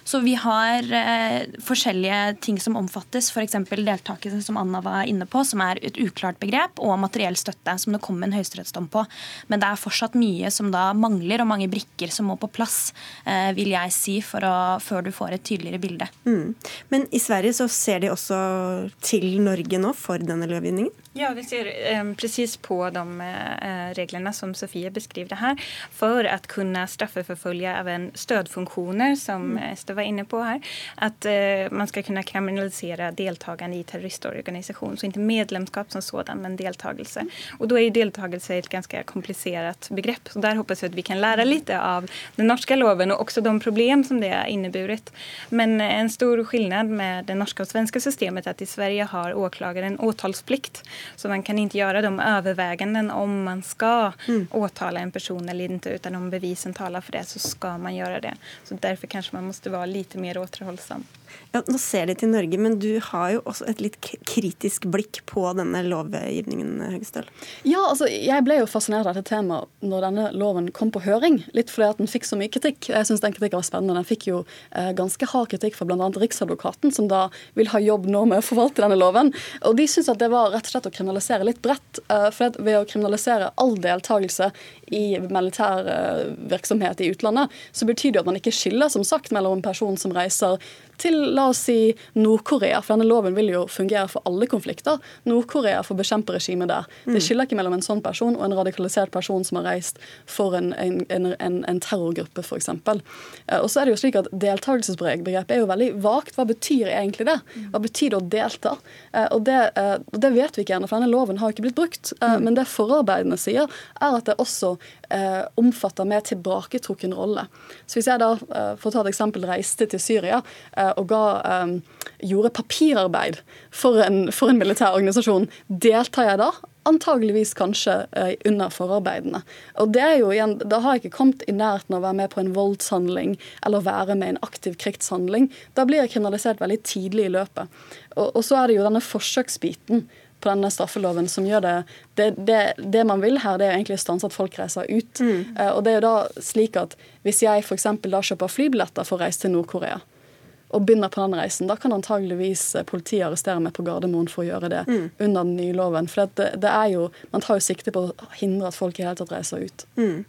S14: Så vi har eh, forskjellige ting som omfattes, f.eks. deltakelse, som Anna var inne på, som er et uklart begrep, og materiell støtte, som det kom en høyesterettsdom på. Men det er fortsatt mye som da mangler, og mange brikker som må på plass, eh, vil jeg si, å, før du får et tydeligere bilde.
S2: Mm. Men i Sverige så ser de også til Norge nå for denne lovgivningen?
S13: Ja, vi ser eh, precis på de reglene som Sofie beskriver her, for å kunne straffeforfølge även stödfunktioner som mm. Eh, Ester var inne på her, at uh, man skal kunne kriminalisere deltakende i terroristorganisasjon. Så ikke medlemskap som sådan, men deltakelse. Og da er jo deltakelse et ganske komplisert begrep. Så der håper jeg at vi kan lære litt av den norske loven, og også de problem som det har inneburit. Men en stor skillnad med det norske og svenske systemet er at i Sverige har åklageren åtalsplikt. Så man kan ikke gjøre de overveielsene om man skal mm. åtale en person eller ikke, utan om bevisen taler for det, så skal man gjøre det. Så Derfor kanskje man må være litt mer återholdsom.
S2: Ja, Nå ser de til Norge, men du har jo også et litt kritisk blikk på denne lovgivningen, Høgestøl?
S12: Ja, altså jeg ble jo fascinert av dette temaet når denne loven kom på høring. Litt fordi at den fikk så mye kritikk. Jeg syns den kritikken var spennende. Den fikk jo eh, ganske hard kritikk fra bl.a. Riksadvokaten, som da vil ha jobb nå med å forvalte denne loven. Og de syns at det var rett og slett å kriminalisere litt bredt. Eh, for ved å kriminalisere all deltakelse i militær eh, virksomhet i utlandet, så betyr det at man ikke skiller som sagt mellom en person som reiser til la oss si Nord-Korea, for denne loven vil jo fungere for alle konflikter. Nord-Korea får bekjempe regimet der. Mm. Det skiller ikke mellom en sånn person og en radikalisert person som har reist for en, en, en, en terrorgruppe, f.eks. Eh, og så er det jo slik at Deltakelsesbegrepet er jo veldig vagt. Hva betyr egentlig det? Hva betyr det å delta? Eh, og det, og det vet vi ikke ennå, for denne loven har ikke blitt brukt. Mm. Men det forarbeidene sier, er at det også eh, omfatter mer tilbaketrukken rolle. Så Hvis jeg da, eh, for å ta et eksempel, reiste til Syria eh, og ga, eh, gjorde papirarbeid for en, for en militær organisasjon, deltar jeg da? Antageligvis kanskje under forarbeidene. Og det er jo igjen, Da har jeg ikke kommet i nærheten av å være med på en voldshandling eller være med i en aktiv krigshandling. Da blir jeg kriminalisert veldig tidlig i løpet. Og, og så er det jo denne forsøksbiten på denne straffeloven som gjør det Det, det, det man vil her, det er egentlig å stanse at folk reiser ut. Mm. Uh, og det er jo da slik at hvis jeg f.eks. da kjøper flybilletter for å reise til Nord-Korea, og begynner på den reisen, da kan antageligvis eh, politiet arrestere meg på Gardermoen for å gjøre det mm. under den nye loven. For det, det, er jo, man tar jo sikte på å hindre at folk i hele tatt reiser ut.
S2: Mm.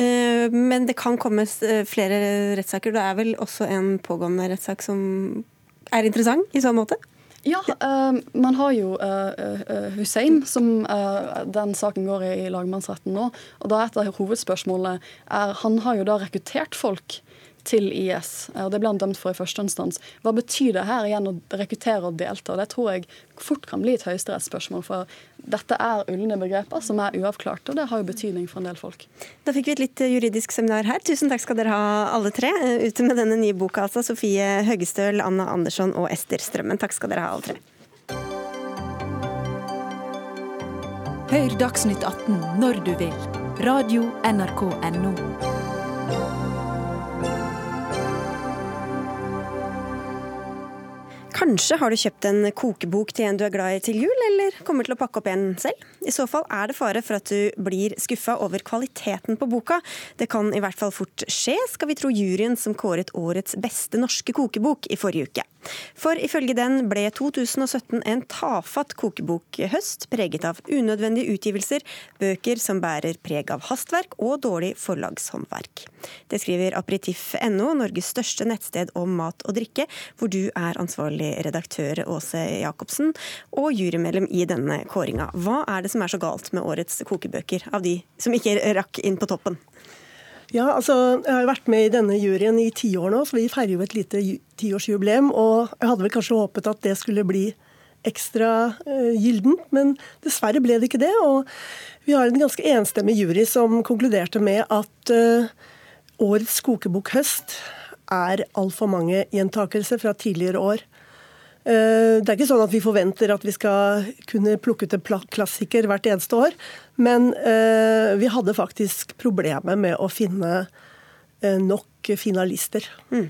S2: Eh, men det kan komme flere rettssaker. Det er vel også en pågående rettssak som er interessant i så måte?
S12: Ja, uh, man har jo uh, Hussein, som den saken går i, i lagmannsretten nå. Og da et av hovedspørsmålene er Han har jo da rekruttert folk til IS. og Det ble han dømt for i første instans. Hva betyr det her igjen å rekruttere og delta? Det tror jeg fort kan bli et høyesterettsspørsmål. For dette er ulne begreper som er uavklarte, og det har jo betydning for en del folk.
S2: Da fikk vi et litt juridisk seminar her. Tusen takk skal dere ha alle tre. Ute med denne nye boka, altså. Sofie Høgestøl, Anna Andersson og Ester Strømmen. Takk skal dere ha alle tre.
S5: Hør Dagsnytt 18 når du vil. Radio NRK Radio.nrk.no.
S2: Kanskje har du kjøpt en kokebok til en du er glad i til jul, eller kommer til å pakke opp en selv. I så fall er det fare for at du blir skuffa over kvaliteten på boka. Det kan i hvert fall fort skje, skal vi tro juryen som kåret årets beste norske kokebok i forrige uke. For ifølge den ble 2017 en tafatt kokebokhøst, preget av unødvendige utgivelser, bøker som bærer preg av hastverk og dårlig forlagshåndverk. Det skriver aperitiff.no, Norges største nettsted om mat og drikke, hvor du er ansvarlig redaktør Åse Jacobsen og jurymedlem i denne kåringa. Hva er det som er så galt med årets kokebøker, av de som ikke rakk inn på toppen?
S15: Ja, altså, Jeg har vært med i denne juryen i ti år nå, så vi feirer jo et lite tiårsjubileum. Og jeg hadde vel kanskje håpet at det skulle bli ekstra uh, gyldent, men dessverre ble det ikke det. Og vi har en ganske enstemmig jury som konkluderte med at uh, årets kokebokhøst er altfor mange gjentakelser fra tidligere år. Uh, det er ikke sånn at vi forventer at vi skal kunne plukke ut en klassiker hvert eneste år, men eh, vi hadde faktisk problemer med å finne eh, nok finalister. Mm.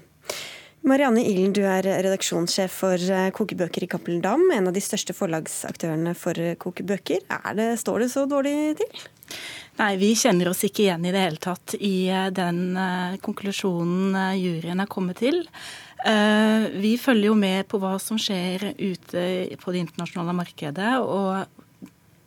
S2: Marianne Ilen, du er redaksjonssjef for eh, Kokebøker i Cappelen Dam, en av de største forlagsaktørene for eh, kokebøker. Det, står det så dårlig til?
S16: Nei, vi kjenner oss ikke igjen i det hele tatt i eh, den konklusjonen juryen er kommet til. Vi følger jo med på hva som skjer ute på det internasjonale markedet. og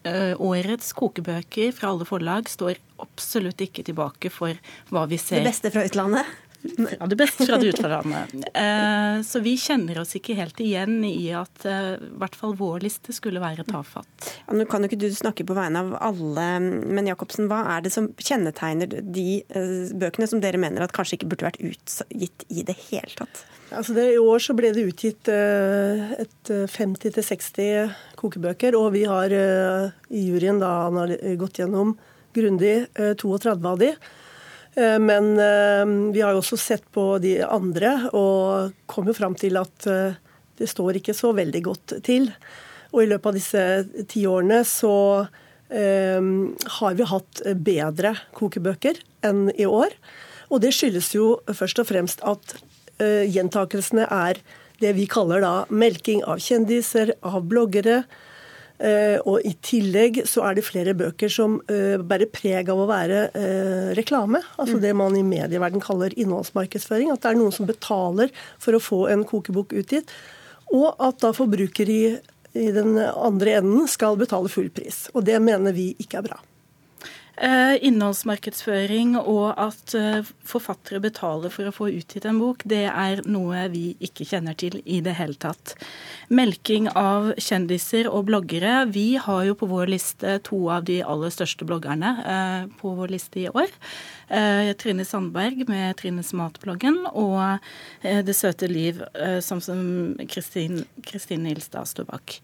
S16: Eh, årets kokebøker fra alle forlag står absolutt ikke tilbake for hva vi ser.
S2: Det beste fra utlandet?
S16: Ja, det beste fra det utfordrende. Eh, så vi kjenner oss ikke helt igjen i at eh, i hvert fall vår liste skulle være tafatt.
S2: Ja, nå kan jo ikke du snakke på vegne av alle, men Jacobsen, hva er det som kjennetegner de bøkene som dere mener at kanskje ikke burde vært utgitt i det hele tatt?
S15: Altså det, I år så ble det utgitt eh, et 50-60 eh, kokebøker, og vi har eh, i juryen da gått gjennom grundig 32 av de. Men vi har jo også sett på de andre, og kom jo fram til at det står ikke så veldig godt til. Og i løpet av disse ti årene så eh, har vi hatt bedre kokebøker enn i år. Og det skyldes jo først og fremst at eh, gjentakelsene er det vi kaller da melking av kjendiser, av bloggere. Eh, og i tillegg så er det flere bøker som eh, bærer preg av å være eh, reklame. Altså mm. det man i medieverden kaller innholdsmarkedsføring. At det er noen som betaler for å få en kokebok utgitt. Og at da forbruker i, i den andre enden skal betale full pris. Og det mener vi ikke er bra.
S16: Eh, innholdsmarkedsføring og at eh, forfattere betaler for å få utgitt en bok, det er noe vi ikke kjenner til i det hele tatt. Melking av kjendiser og bloggere. Vi har jo på vår liste to av de aller største bloggerne eh, på vår liste i år. Trine Sandberg med Trines Matbloggen og Det søte liv, som Kristine Ilstad står bak.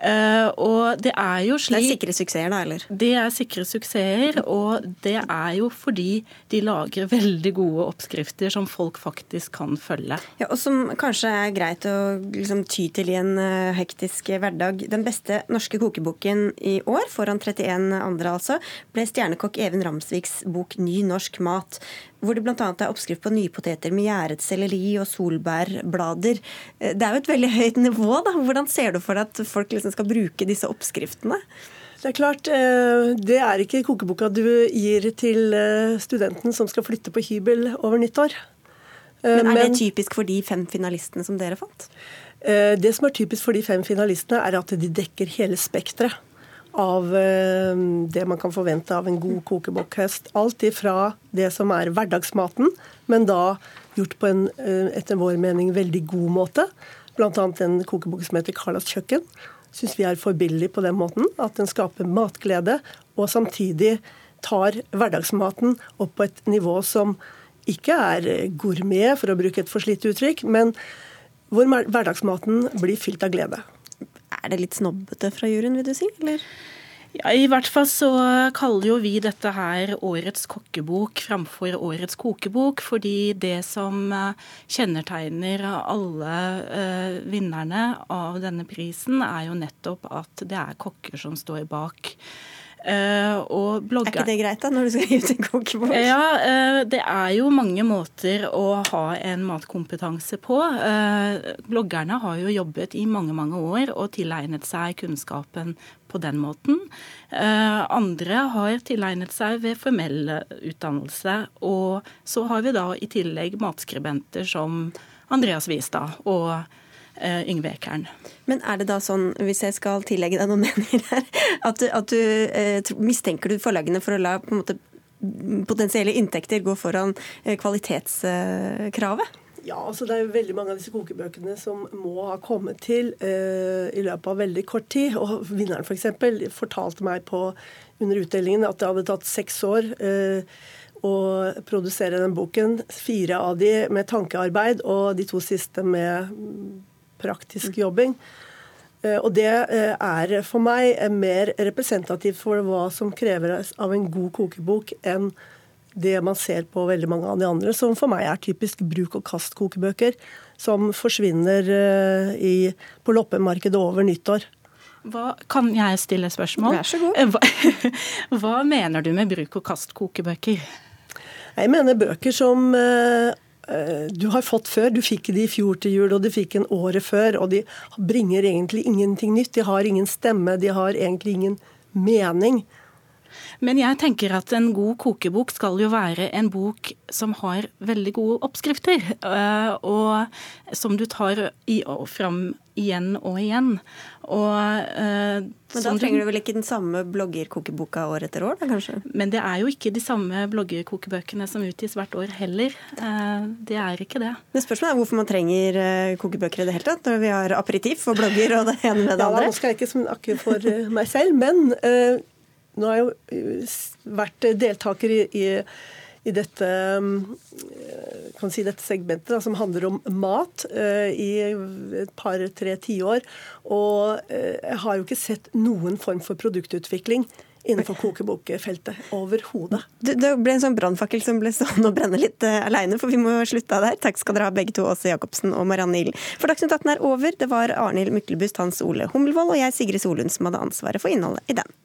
S16: Uh, og det er jo slik
S2: Det er sikre suksesser, da, eller?
S16: Det er sikre suksesser, og det er jo fordi de lager veldig gode oppskrifter som folk faktisk kan følge.
S2: Ja, Og som kanskje er greit å liksom, ty til i en uh, hektisk hverdag. Den beste norske kokeboken i år, foran 31 andre altså, ble stjernekokk Even Ramsviks bok 'Ny norsk mat' hvor det bl.a. er oppskrift på nypoteter med gjæret selleri og solbærblader. Eh, det er jo et veldig høyt nivå. da. Hvordan ser du for deg at folk liksom skal bruke disse oppskriftene?
S15: Det er klart, eh, det er ikke kokeboka du gir til eh, studenten som skal flytte på hybel over nyttår.
S2: Men er det typisk for de fem finalistene som dere fant?
S15: Det som er typisk for de fem finalistene, er at de dekker hele spekteret av eh, det man kan forvente av en god kokebokkhøst. Alt ifra det som er hverdagsmaten, men da gjort på en eh, etter vår mening veldig god måte. Bl.a. en kokebok som heter Carlas kjøkken. Syns vi er forbilledlig på den måten. At den skaper matglede, og samtidig tar hverdagsmaten opp på et nivå som ikke er gourmet, for å bruke et forslitt uttrykk, men hvor hverdagsmaten blir fylt av glede.
S2: Er det litt snobbete fra juryen, vil du si? eller?
S16: Ja, I hvert fall så kaller jo vi dette her årets kokkebok framfor årets kokebok, fordi det som eh, kjennetegner alle uh, vinnerne av denne prisen, er jo nettopp at det er kokker som står bak.
S2: Uh, er ikke det greit da, når du skal gi ut en kokebok?
S16: Ja, uh, Det er jo mange måter å ha en matkompetanse på. Uh, bloggerne har jo jobbet i mange mange år og tilegnet seg kunnskapen på den måten. Andre har tilegnet seg ved formell utdannelse. Og så har vi da i tillegg matskribenter som Andreas Wistad og Yngve Ekern.
S2: Men er det da sånn, hvis jeg skal tillegge deg noen meninger her, at du, at du uh, mistenker du forlagene for å la på en måte, potensielle inntekter gå foran uh, kvalitetskravet?
S15: Ja, altså Det er jo veldig mange av disse kokebøkene som må ha kommet til uh, i løpet av veldig kort tid. Og Vinneren for eksempel, fortalte meg på under utdelingen at det hadde tatt seks år uh, å produsere den boken. Fire av de med tankearbeid, og de to siste med praktisk jobbing. Eh, og det eh, er for meg mer representativt for hva som krever av en god kokebok, enn det man ser på veldig mange av de andre, som for meg er typisk bruk og kast-kokebøker, som forsvinner eh, i, på loppemarkedet over nyttår.
S16: Hva, kan jeg stille spørsmål?
S2: Vær så god.
S16: Hva, hva mener du med bruk og kast-kokebøker?
S15: Jeg mener bøker som Eh, du har fått før. Du fikk de i fjor til jul, og du fikk en året før. Og de bringer egentlig ingenting nytt. De har ingen stemme, de har egentlig ingen mening.
S16: Men jeg tenker at en god kokebok skal jo være en bok som har veldig gode oppskrifter. Eh, og som du tar i, fram igjen og igjen. Og,
S2: uh, men da trenger du vel ikke den samme bloggerkokeboka år etter år, da kanskje?
S16: Men det er jo ikke de samme bloggerkokebøkene som utgis hvert år heller. Uh, det er ikke det.
S2: Men spørsmålet er hvorfor man trenger uh, kokebøker i det hele tatt, når vi har aperitiff og blogger og det ene med det andre?
S15: Ja, nå skal jeg ikke snakke for meg selv, men nå har jeg jo vært deltaker i, i i dette, kan si dette segmentet da, som handler om mat uh, i et par-tre tiår. Og jeg har jo ikke sett noen form for produktutvikling innenfor kokebokfeltet. Overhodet.
S2: Det, det ble en sånn brannfakkel som ble stående og brenne litt uh, aleine, for vi må slutte av der. Takk skal dere ha begge to, Åse Jacobsen og Marianne Ilen. For Dagsnytt 18 er over. Det var Arnhild Myklebust, Hans Ole Hummelvold og jeg, Sigrid Solund, som hadde ansvaret for innholdet i den.